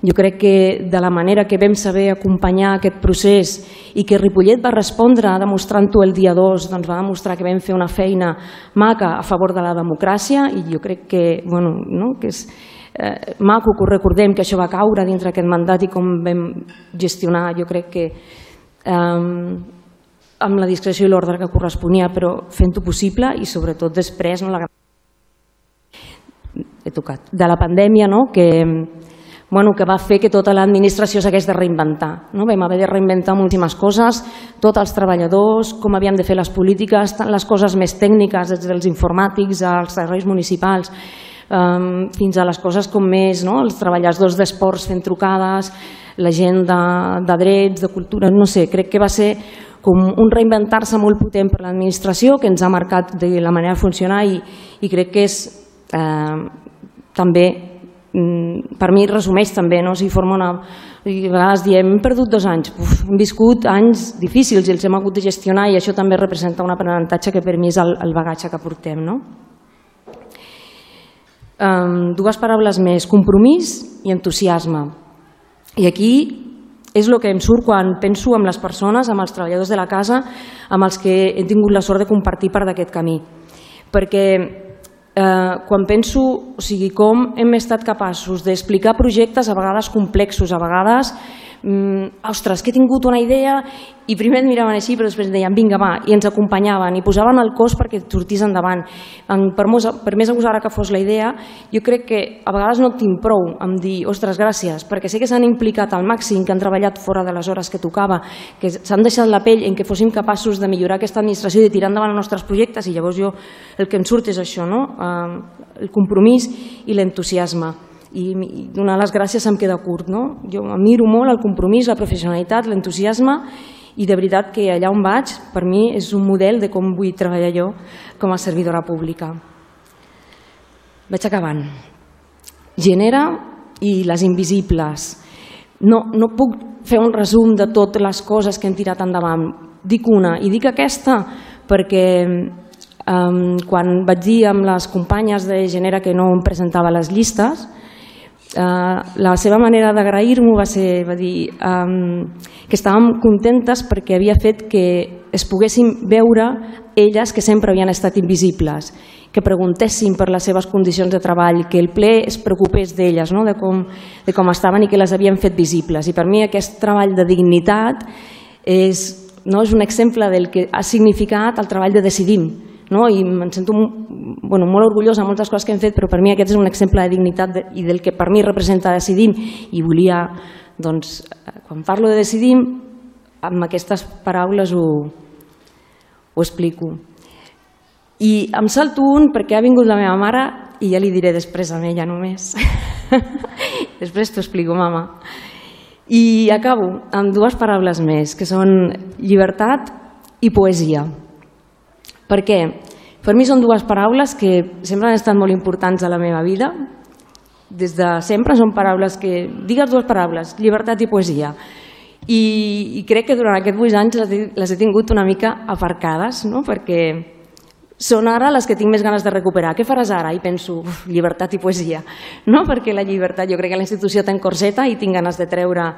Jo crec que de la manera que vam saber acompanyar aquest procés i que Ripollet va respondre demostrant-ho el dia 2, doncs va demostrar que vam fer una feina maca a favor de la democràcia i jo crec que, bueno, no, que és eh, maco que ho recordem que això va caure dintre aquest mandat i com vam gestionar, jo crec que eh, amb la discreció i l'ordre que corresponia, però fent-ho possible i sobretot després no, la he tocat, de la pandèmia no? que, bueno, que va fer que tota l'administració s'hagués de reinventar. No? Vam haver de reinventar moltíssimes coses, tots els treballadors, com havíem de fer les polítiques, les coses més tècniques, des dels informàtics als serveis municipals, um, fins a les coses com més, no? els treballadors d'esports fent trucades, la gent de, de drets, de cultura, no sé, crec que va ser com un reinventar-se molt potent per l'administració que ens ha marcat de la manera de funcionar i, i crec que és eh, també mm, per mi resumeix també, no? si forma una... I a vegades diem, hem perdut dos anys, Uf, hem viscut anys difícils i els hem hagut de gestionar i això també representa un aprenentatge que per mi és el, el bagatge que portem. No? Um, dues paraules més, compromís i entusiasme. I aquí és el que em surt quan penso en les persones, amb els treballadors de la casa, amb els que he tingut la sort de compartir part d'aquest camí. Perquè eh, quan penso o sigui, com hem estat capaços d'explicar projectes a vegades complexos, a vegades mm, ostres, que he tingut una idea i primer et miraven així però després deien vinga va i ens acompanyaven i posaven el cos perquè sortís endavant en, per, mos, per més agosada que fos la idea jo crec que a vegades no tinc prou en dir ostres gràcies perquè sé que s'han implicat al màxim que han treballat fora de les hores que tocava que s'han deixat la pell en que fóssim capaços de millorar aquesta administració i de tirar endavant els nostres projectes i llavors jo el que em surt és això no? El compromís i l'entusiasme i, donar les gràcies em queda curt. No? Jo miro molt el compromís, la professionalitat, l'entusiasme i de veritat que allà on vaig per mi és un model de com vull treballar jo com a servidora pública. Vaig acabant. Genera i les invisibles. No, no puc fer un resum de totes les coses que hem tirat endavant. Dic una i dic aquesta perquè um, quan vaig dir amb les companyes de Genera que no em presentava les llistes, Uh, la seva manera d'agrair-m'ho va ser va dir um, que estàvem contentes perquè havia fet que es poguessin veure elles que sempre havien estat invisibles, que preguntessin per les seves condicions de treball, que el ple es preocupés d'elles, no? de, com, de com estaven i que les havien fet visibles. I per mi aquest treball de dignitat és, no, és un exemple del que ha significat el treball de Decidim, no? i em sento bueno, molt orgullosa de moltes coses que hem fet, però per mi aquest és un exemple de dignitat de, i del que per mi representa Decidim i volia, doncs, quan parlo de Decidim, amb aquestes paraules ho, ho explico. I em salto un perquè ha vingut la meva mare i ja li diré després a ella només. després t'ho explico, mama. I acabo amb dues paraules més, que són llibertat i poesia. Per què? Per mi són dues paraules que sempre han estat molt importants a la meva vida. Des de sempre són paraules que... Digues dues paraules, llibertat i poesia. I, i crec que durant aquests vuit anys les he, les he tingut una mica aparcades, no? perquè són ara les que tinc més ganes de recuperar. Què faràs ara? I penso, uf, llibertat i poesia. No? Perquè la llibertat, jo crec que la institució té corseta i tinc ganes de treure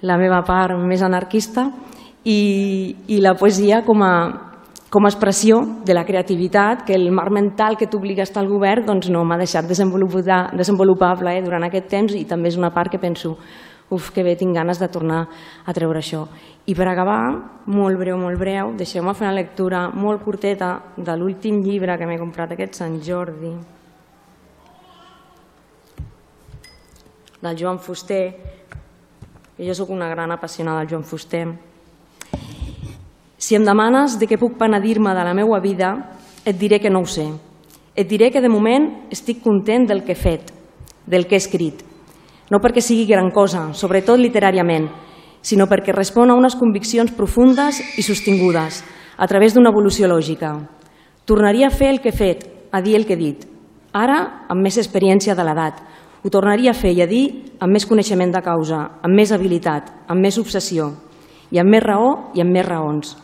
la meva part més anarquista i, i la poesia com a, com a expressió de la creativitat que el marc mental que t'obliga a estar al govern doncs no m'ha deixat desenvolupar, desenvolupable eh, durant aquest temps i també és una part que penso uf, que bé, tinc ganes de tornar a treure això. I per acabar, molt breu, molt breu, deixeu-me fer una lectura molt curteta de l'últim llibre que m'he comprat aquest Sant Jordi, del Joan Fuster, jo sóc una gran apassionada del Joan Fuster, si em demanes de què puc penedir-me de la meva vida, et diré que no ho sé. Et diré que de moment estic content del que he fet, del que he escrit. No perquè sigui gran cosa, sobretot literàriament, sinó perquè respon a unes conviccions profundes i sostingudes, a través d'una evolució lògica. Tornaria a fer el que he fet, a dir el que he dit. Ara, amb més experiència de l'edat. Ho tornaria a fer i a dir amb més coneixement de causa, amb més habilitat, amb més obsessió, i amb més raó i amb més raons.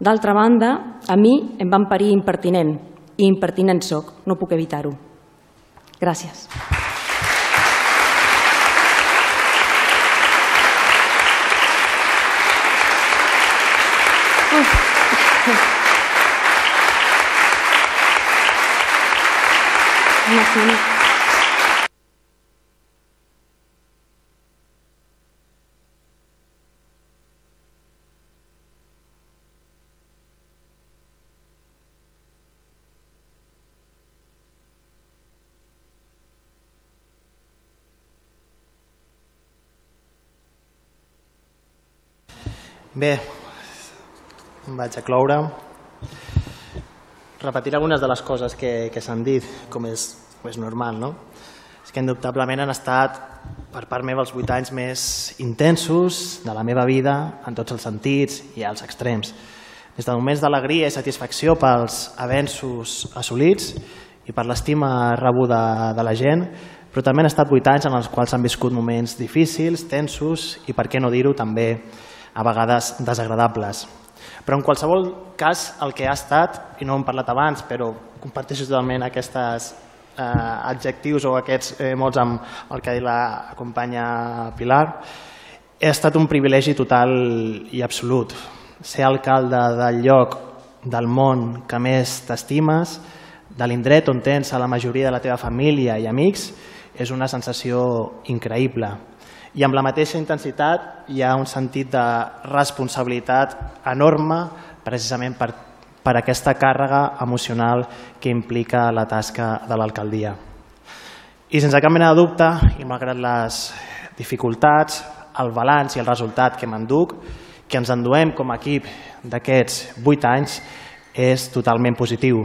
D'altra banda, a mi em van parir impertinent, i impertinent soc, no puc evitar-ho. Gràcies. Uf. Bé, em vaig a cloure. Repetir algunes de les coses que, que s'han dit, com és, com és normal, no? És que indubtablement han estat, per part meva, els vuit anys més intensos de la meva vida, en tots els sentits i als extrems. Des de moments d'alegria i satisfacció pels avenços assolits i per l'estima rebuda de la gent, però també han estat vuit anys en els quals han viscut moments difícils, tensos i, per què no dir-ho, també a vegades desagradables. Però en qualsevol cas, el que ha estat, i no hem parlat abans, però comparteixo totalment aquests eh, adjectius o aquests eh, mots amb el que ha dit la companya Pilar, ha estat un privilegi total i absolut. Ser alcalde del lloc del món que més t'estimes, de l'indret on tens a la majoria de la teva família i amics, és una sensació increïble. I amb la mateixa intensitat hi ha un sentit de responsabilitat enorme precisament per, per aquesta càrrega emocional que implica la tasca de l'alcaldia. I sense cap mena de dubte, i malgrat les dificultats, el balanç i el resultat que m'enduc, que ens enduem com a equip d'aquests vuit anys, és totalment positiu.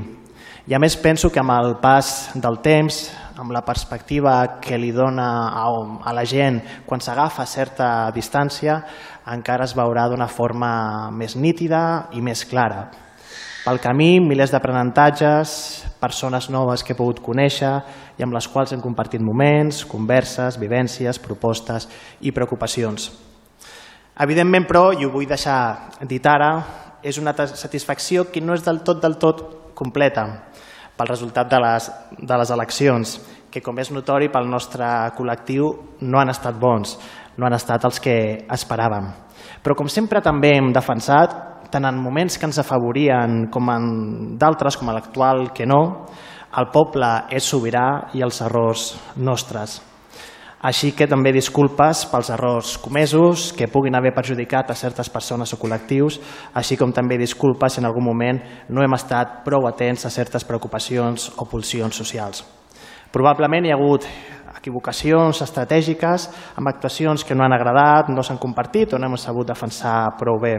I a més penso que amb el pas del temps, amb la perspectiva que li dona a, a la gent quan s'agafa certa distància, encara es veurà d'una forma més nítida i més clara. Pel camí, milers d'aprenentatges, persones noves que he pogut conèixer i amb les quals hem compartit moments, converses, vivències, propostes i preocupacions. Evidentment, però, i ho vull deixar dit ara, és una satisfacció que no és del tot del tot completa pel resultat de les, de les eleccions, que com és notori pel nostre col·lectiu no han estat bons, no han estat els que esperàvem. Però com sempre també hem defensat, tant en moments que ens afavorien com en d'altres, com l'actual, que no, el poble és sobirà i els errors nostres. Així que també disculpes pels errors comesos que puguin haver perjudicat a certes persones o col·lectius, així com també disculpes si en algun moment no hem estat prou atents a certes preocupacions o pulsions socials. Probablement hi ha hagut equivocacions estratègiques amb actuacions que no han agradat, no s'han compartit o no hem sabut defensar prou bé,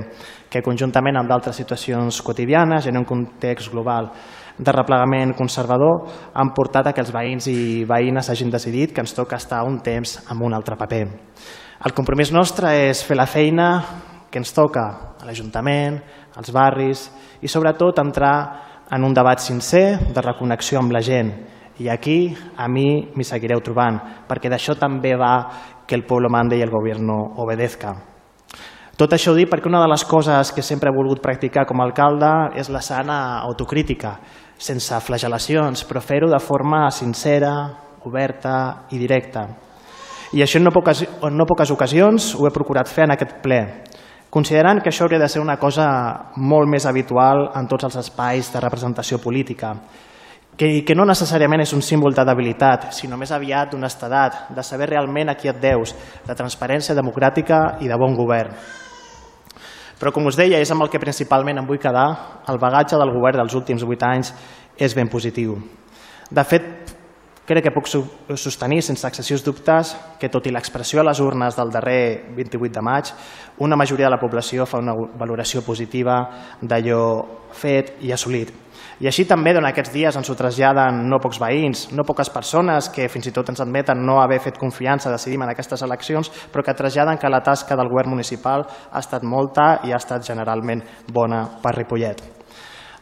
que conjuntament amb d'altres situacions quotidianes i en un context global de replegament conservador han portat a que els veïns i veïnes hagin decidit que ens toca estar un temps amb un altre paper. El compromís nostre és fer la feina que ens toca a l'Ajuntament, als barris i sobretot entrar en un debat sincer de reconnexió amb la gent. I aquí a mi m'hi seguireu trobant, perquè d'això també va que el pueblo mande i el gobierno obedezca. Tot això ho dic perquè una de les coses que sempre he volgut practicar com a alcalde és la sana autocrítica, sense flagelacions, però fer-ho de forma sincera, oberta i directa. I això en no, poques, en no poques ocasions ho he procurat fer en aquest ple, considerant que això hauria de ser una cosa molt més habitual en tots els espais de representació política, que, que no necessàriament és un símbol de debilitat, sinó més aviat d'honestedat, de saber realment a qui et deus, de transparència democràtica i de bon govern. Però, com us deia, és amb el que principalment em vull quedar. El bagatge del govern dels últims vuit anys és ben positiu. De fet, crec que puc sostenir sense excessius dubtes que, tot i l'expressió a les urnes del darrer 28 de maig, una majoria de la població fa una valoració positiva d'allò fet i assolit. I així també durant aquests dies ens ho traslladen no pocs veïns, no poques persones que fins i tot ens admeten no haver fet confiança decidim en aquestes eleccions, però que traslladen que la tasca del govern municipal ha estat molta i ha estat generalment bona per Ripollet.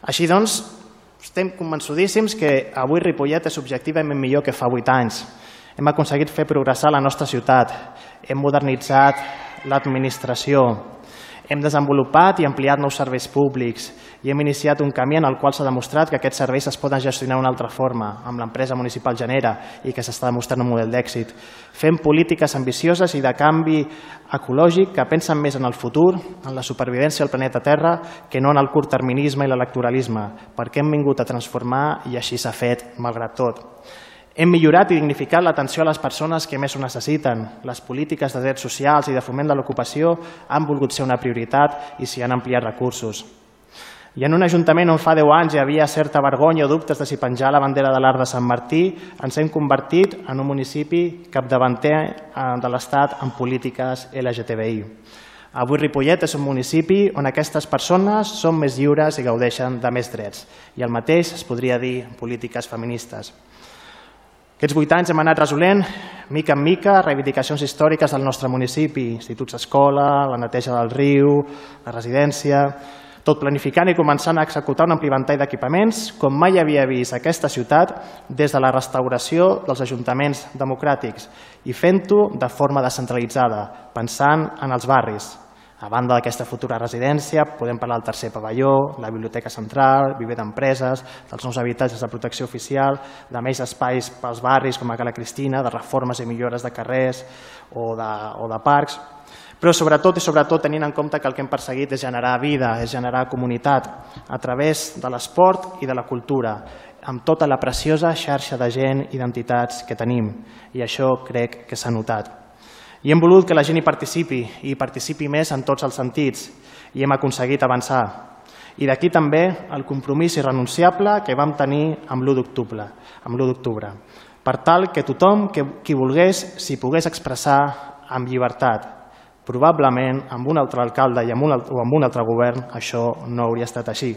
Així doncs, estem convençudíssims que avui Ripollet és objectivament millor que fa 8 anys. Hem aconseguit fer progressar la nostra ciutat, hem modernitzat l'administració, hem desenvolupat i ampliat nous serveis públics i hem iniciat un camí en el qual s'ha demostrat que aquests serveis es poden gestionar d'una altra forma, amb l'empresa municipal Genera, i que s'està demostrant un model d'èxit. Fem polítiques ambicioses i de canvi ecològic que pensen més en el futur, en la supervivència del planeta Terra, que no en el curtterminisme i l'electoralisme, perquè hem vingut a transformar i així s'ha fet, malgrat tot. Hem millorat i dignificat l'atenció a les persones que més ho necessiten. Les polítiques de drets socials i de foment de l'ocupació han volgut ser una prioritat i s'hi han ampliat recursos. I en un ajuntament on fa 10 anys hi havia certa vergonya o dubtes de si penjar la bandera de l'Arc de Sant Martí, ens hem convertit en un municipi capdavanter eh, de l'Estat en polítiques LGTBI. Avui Ripollet és un municipi on aquestes persones són més lliures i gaudeixen de més drets. I el mateix es podria dir polítiques feministes. Aquests vuit anys hem anat resolent, mica en mica, reivindicacions històriques del nostre municipi, instituts escola, la neteja del riu, la residència, tot planificant i començant a executar un ampli ventall d'equipaments com mai havia vist aquesta ciutat des de la restauració dels ajuntaments democràtics i fent-ho de forma descentralitzada, pensant en els barris, a banda d'aquesta futura residència, podem parlar del tercer pavelló, la biblioteca central, viver d'empreses, dels nous habitatges de protecció oficial, de més espais pels barris com a Cala Cristina, de reformes i millores de carrers o de, o de parcs. Però sobretot i sobretot tenint en compte que el que hem perseguit és generar vida, és generar comunitat a través de l'esport i de la cultura, amb tota la preciosa xarxa de gent i d'entitats que tenim, i això crec que s'ha notat. I hem volut que la gent hi participi, i participi més en tots els sentits, i hem aconseguit avançar. I d'aquí també el compromís irrenunciable que vam tenir amb l'1 d'octubre, amb l'1 d'octubre, per tal que tothom que, qui volgués s'hi pogués expressar amb llibertat. Probablement amb un altre alcalde i amb un, o amb un altre govern això no hauria estat així.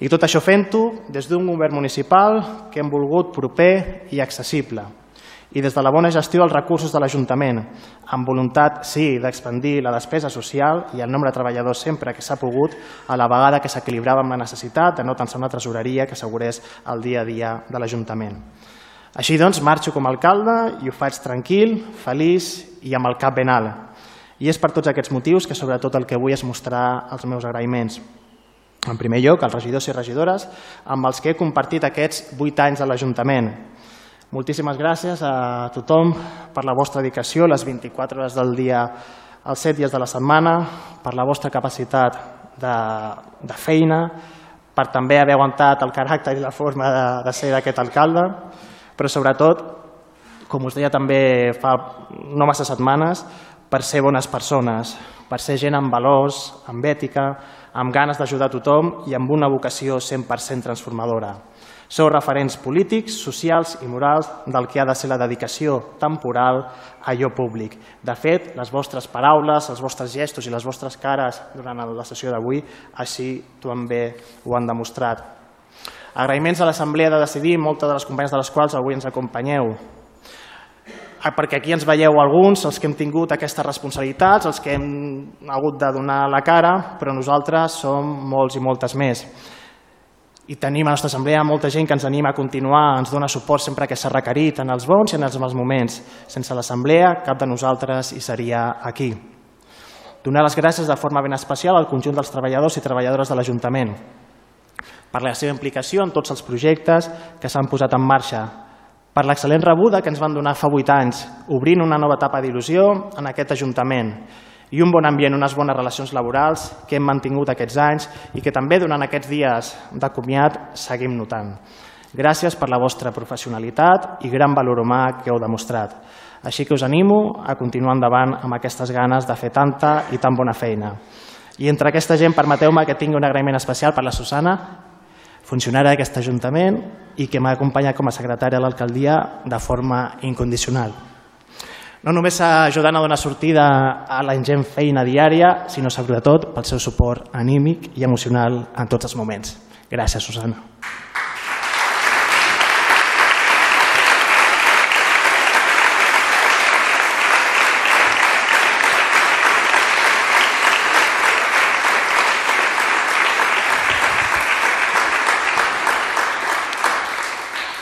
I tot això fent-ho des d'un govern municipal que hem volgut proper i accessible, i des de la bona gestió dels recursos de l'Ajuntament, amb voluntat, sí, d'expandir la despesa social i el nombre de treballadors sempre que s'ha pogut, a la vegada que s'equilibrava amb la necessitat de no tan una tresoreria que assegurés el dia a dia de l'Ajuntament. Així doncs, marxo com a alcalde i ho faig tranquil, feliç i amb el cap ben alt. I és per tots aquests motius que sobretot el que vull és mostrar els meus agraïments. En primer lloc, als regidors i regidores amb els que he compartit aquests vuit anys a l'Ajuntament, Moltíssimes gràcies a tothom per la vostra dedicació, les 24 hores del dia, els 7 dies de la setmana, per la vostra capacitat de, de feina, per també haver aguantat el caràcter i la forma de, de ser d'aquest alcalde, però sobretot, com us deia també fa no massa setmanes, per ser bones persones, per ser gent amb valors, amb ètica, amb ganes d'ajudar tothom i amb una vocació 100% transformadora. Sou referents polítics, socials i morals del que ha de ser la dedicació temporal a allò públic. De fet, les vostres paraules, els vostres gestos i les vostres cares durant la sessió d'avui així també ho han demostrat. Agraïments a l'Assemblea de Decidir, moltes de les companyes de les quals avui ens acompanyeu, perquè aquí ens veieu alguns, els que hem tingut aquestes responsabilitats, els que hem hagut de donar la cara, però nosaltres som molts i moltes més i tenim a la nostra assemblea molta gent que ens anima a continuar, ens dona suport sempre que s'ha requerit en els bons i en els mals moments. Sense l'assemblea, cap de nosaltres hi seria aquí. Donar les gràcies de forma ben especial al conjunt dels treballadors i treballadores de l'Ajuntament per la seva implicació en tots els projectes que s'han posat en marxa, per l'excel·lent rebuda que ens van donar fa vuit anys, obrint una nova etapa d'il·lusió en aquest Ajuntament i un bon ambient, unes bones relacions laborals que hem mantingut aquests anys i que també durant aquests dies de comiat seguim notant. Gràcies per la vostra professionalitat i gran valor humà que heu demostrat. Així que us animo a continuar endavant amb aquestes ganes de fer tanta i tan bona feina. I entre aquesta gent permeteu-me que tingui un agraïment especial per la Susana, funcionària d'aquest Ajuntament i que m'ha acompanyat com a secretària a l'alcaldia de forma incondicional no només ajudant a donar sortida a la ingent feina diària, sinó sobretot pel seu suport anímic i emocional en tots els moments. Gràcies, Susana.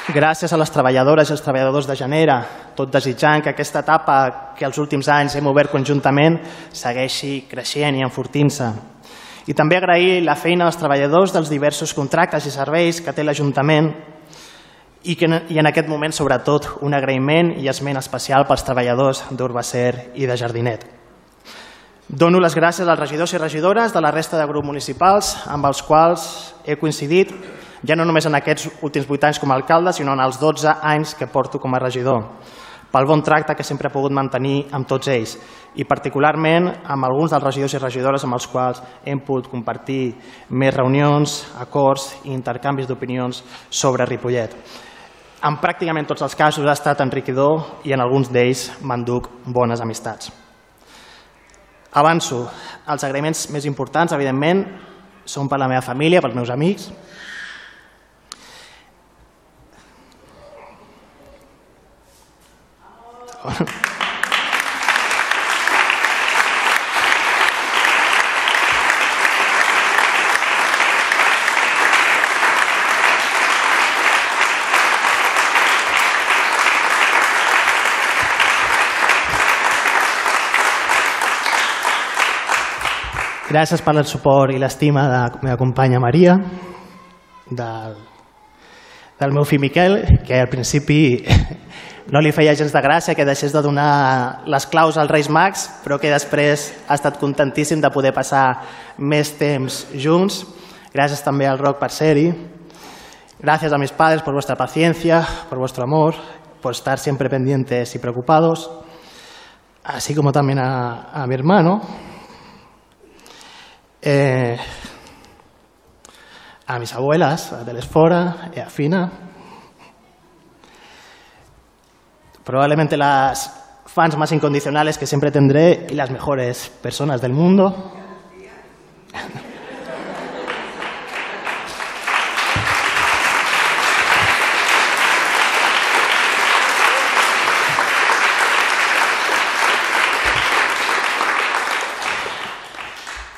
Gràcies a les treballadores i els treballadors de Genera, tot desitjant que aquesta etapa que els últims anys hem obert conjuntament segueixi creixent i enfortint-se. I també agrair la feina dels treballadors dels diversos contractes i serveis que té l'Ajuntament i, que, i en aquest moment, sobretot, un agraïment i esment especial pels treballadors d'Urbacer i de Jardinet. Dono les gràcies als regidors i regidores de la resta de grups municipals amb els quals he coincidit ja no només en aquests últims 8 anys com a alcalde, sinó en els 12 anys que porto com a regidor, pel bon tracte que sempre he pogut mantenir amb tots ells i particularment amb alguns dels regidors i regidores amb els quals hem pogut compartir més reunions, acords i intercanvis d'opinions sobre Ripollet. En pràcticament tots els casos ha estat enriquidor i en alguns d'ells m'enduc bones amistats. Avanço. Els agraïments més importants, evidentment, són per la meva família, pels meus amics, Gràcies per el suport i l'estima de la meva companya Maria, del, del meu fill Miquel, que al principi no li feia gens de gràcia que deixés de donar les claus als Reis Mags, però que després ha estat contentíssim de poder passar més temps junts. Gràcies també al Roc per ser-hi. Gracias a mis padres por vuestra paciencia, por vuestro amor, por estar siempre pendientes y preocupados, así como también a, a mi hermano. Eh, a mis abuelas, a Telesfora y a Fina, probablemente las fans más incondicionales que siempre tendré y las mejores personas del mundo.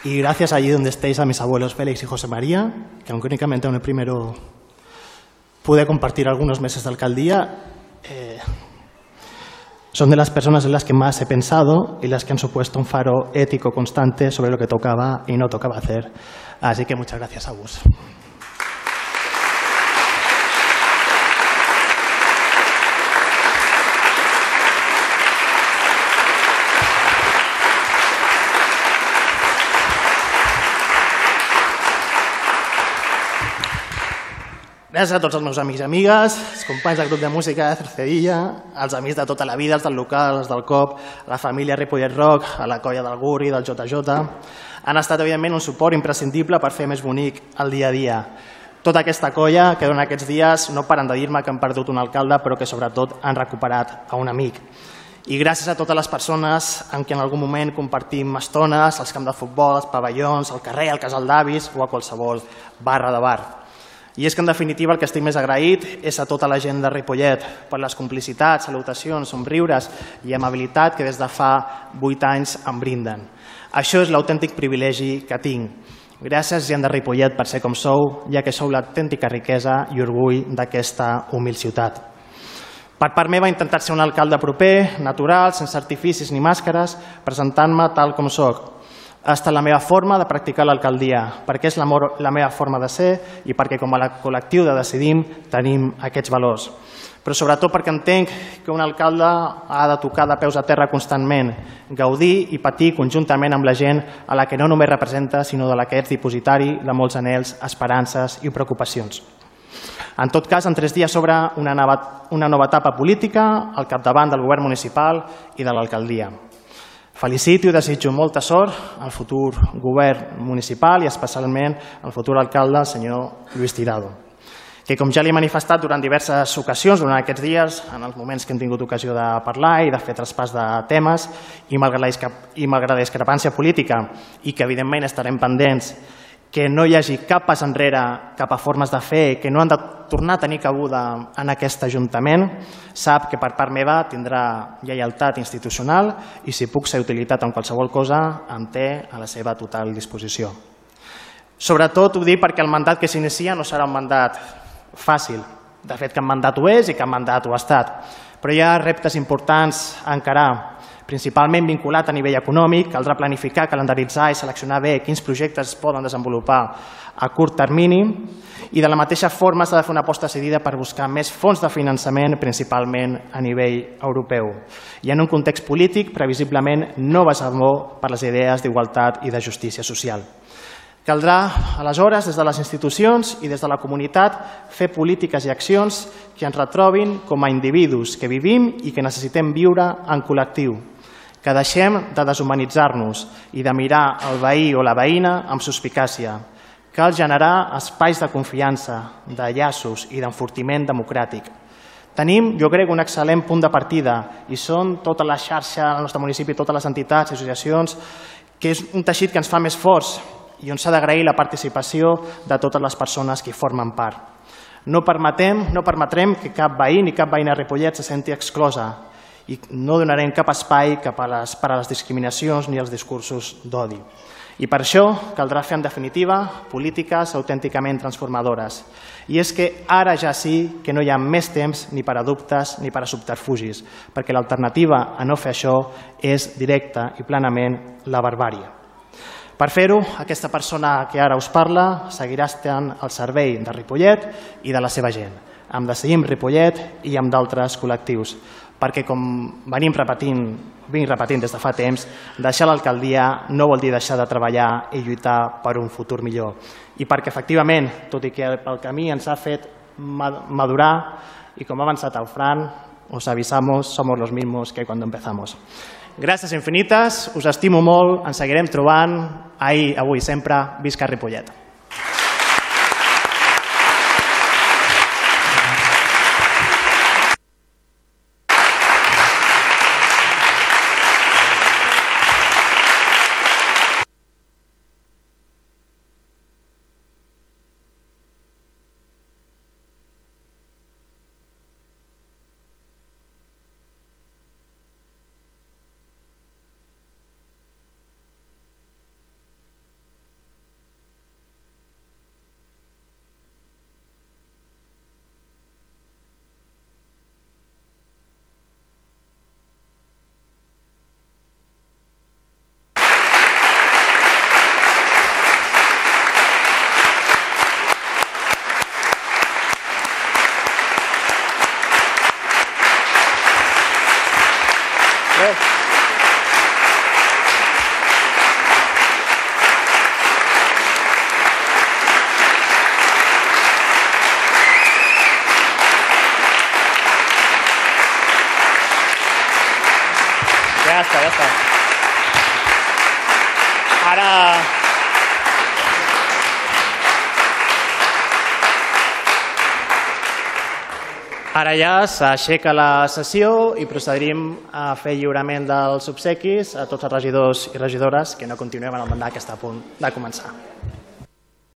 Y gracias allí donde estéis a mis abuelos Félix y José María, que aunque únicamente en el primero pude compartir algunos meses de alcaldía, eh, son de las personas en las que más he pensado y las que han supuesto un faro ético constante sobre lo que tocaba y no tocaba hacer. Así que muchas gracias, a vos. Gràcies a tots els meus amics i amigues, els companys del grup de música de Cercedilla, els amics de tota la vida, els del local, els del COP, la família Ripollet Rock, a la colla del Gurri, del JJ. Han estat, evidentment, un suport imprescindible per fer més bonic el dia a dia. Tota aquesta colla que durant aquests dies no paren de dir-me que han perdut un alcalde, però que sobretot han recuperat a un amic. I gràcies a totes les persones amb qui en algun moment compartim estones, als camps de futbol, als pavellons, al carrer, al casal d'avis o a qualsevol barra de bar. I és que, en definitiva, el que estic més agraït és a tota la gent de Ripollet per les complicitats, salutacions, somriures i amabilitat que des de fa vuit anys em brinden. Això és l'autèntic privilegi que tinc. Gràcies, gent de Ripollet, per ser com sou, ja que sou l'autèntica riquesa i orgull d'aquesta humil ciutat. Per part meva he intentat ser un alcalde proper, natural, sense artificis ni màscares, presentant-me tal com sóc, ha estat la meva forma de practicar l'alcaldia, perquè és la, la meva forma de ser i perquè com a col·lectiu de Decidim tenim aquests valors. Però sobretot perquè entenc que un alcalde ha de tocar de peus a terra constantment, gaudir i patir conjuntament amb la gent a la que no només representa, sinó de la que ets dipositari de molts anells, esperances i preocupacions. En tot cas, en tres dies s'obre una, nova, una nova etapa política al capdavant del govern municipal i de l'alcaldia. Felicito i desitjo molta sort al futur govern municipal i especialment al futur alcalde, el senyor Lluís Tirado, que com ja li he manifestat durant diverses ocasions durant aquests dies, en els moments que hem tingut ocasió de parlar i de fer traspàs de temes, i malgrat la, i malgrat la discrepància política i que evidentment estarem pendents que no hi hagi cap pas enrere cap a formes de fer que no han de tornar a tenir cabuda en aquest Ajuntament, sap que per part meva tindrà lleialtat institucional i si puc ser utilitat en qualsevol cosa em té a la seva total disposició. Sobretot ho dic perquè el mandat que s'inicia no serà un mandat fàcil. De fet, cap mandat ho és i cap mandat ho ha estat. Però hi ha reptes importants a encarar principalment vinculat a nivell econòmic, caldrà planificar, calendaritzar i seleccionar bé quins projectes es poden desenvolupar a curt termini i de la mateixa forma s'ha de fer una aposta decidida per buscar més fons de finançament, principalment a nivell europeu. I en un context polític, previsiblement, no basat per les idees d'igualtat i de justícia social. Caldrà, aleshores, des de les institucions i des de la comunitat, fer polítiques i accions que ens retrobin com a individus que vivim i que necessitem viure en col·lectiu, que deixem de deshumanitzar-nos i de mirar el veí o la veïna amb suspicàcia. Cal generar espais de confiança, de llaços i d'enfortiment democràtic. Tenim, jo crec, un excel·lent punt de partida i són tota la xarxa al nostre municipi, totes les entitats i associacions, que és un teixit que ens fa més forts i on s'ha d'agrair la participació de totes les persones que hi formen part. No permetem, no permetrem que cap veí ni cap veïna Ripollet se senti exclosa, i no donarem cap espai cap a les, per a les discriminacions ni als discursos d'odi. I per això caldrà fer, en definitiva, polítiques autènticament transformadores. I és que ara ja sí que no hi ha més temps ni per a dubtes ni per a subterfugis, perquè l'alternativa a no fer això és directa i plenament la barbària. Per fer-ho, aquesta persona que ara us parla seguirà estant al servei de Ripollet i de la seva gent amb Decidim Ripollet i amb d'altres col·lectius perquè com venim repetint, vinc repetint des de fa temps, deixar l'alcaldia no vol dir deixar de treballar i lluitar per un futur millor. I perquè efectivament, tot i que el camí ens ha fet madurar i com ha avançat el Fran, os avisamos, somos los mismos que cuando empezamos. Gràcies infinites, us estimo molt, ens seguirem trobant ahir, avui, sempre. Visca Ripollet. Ja està, ja està. Ara... Ara ja s'aixeca la sessió i procedirem a fer lliurament dels obsequis a tots els regidors i regidores que no continuem en el mandat que està a punt de començar.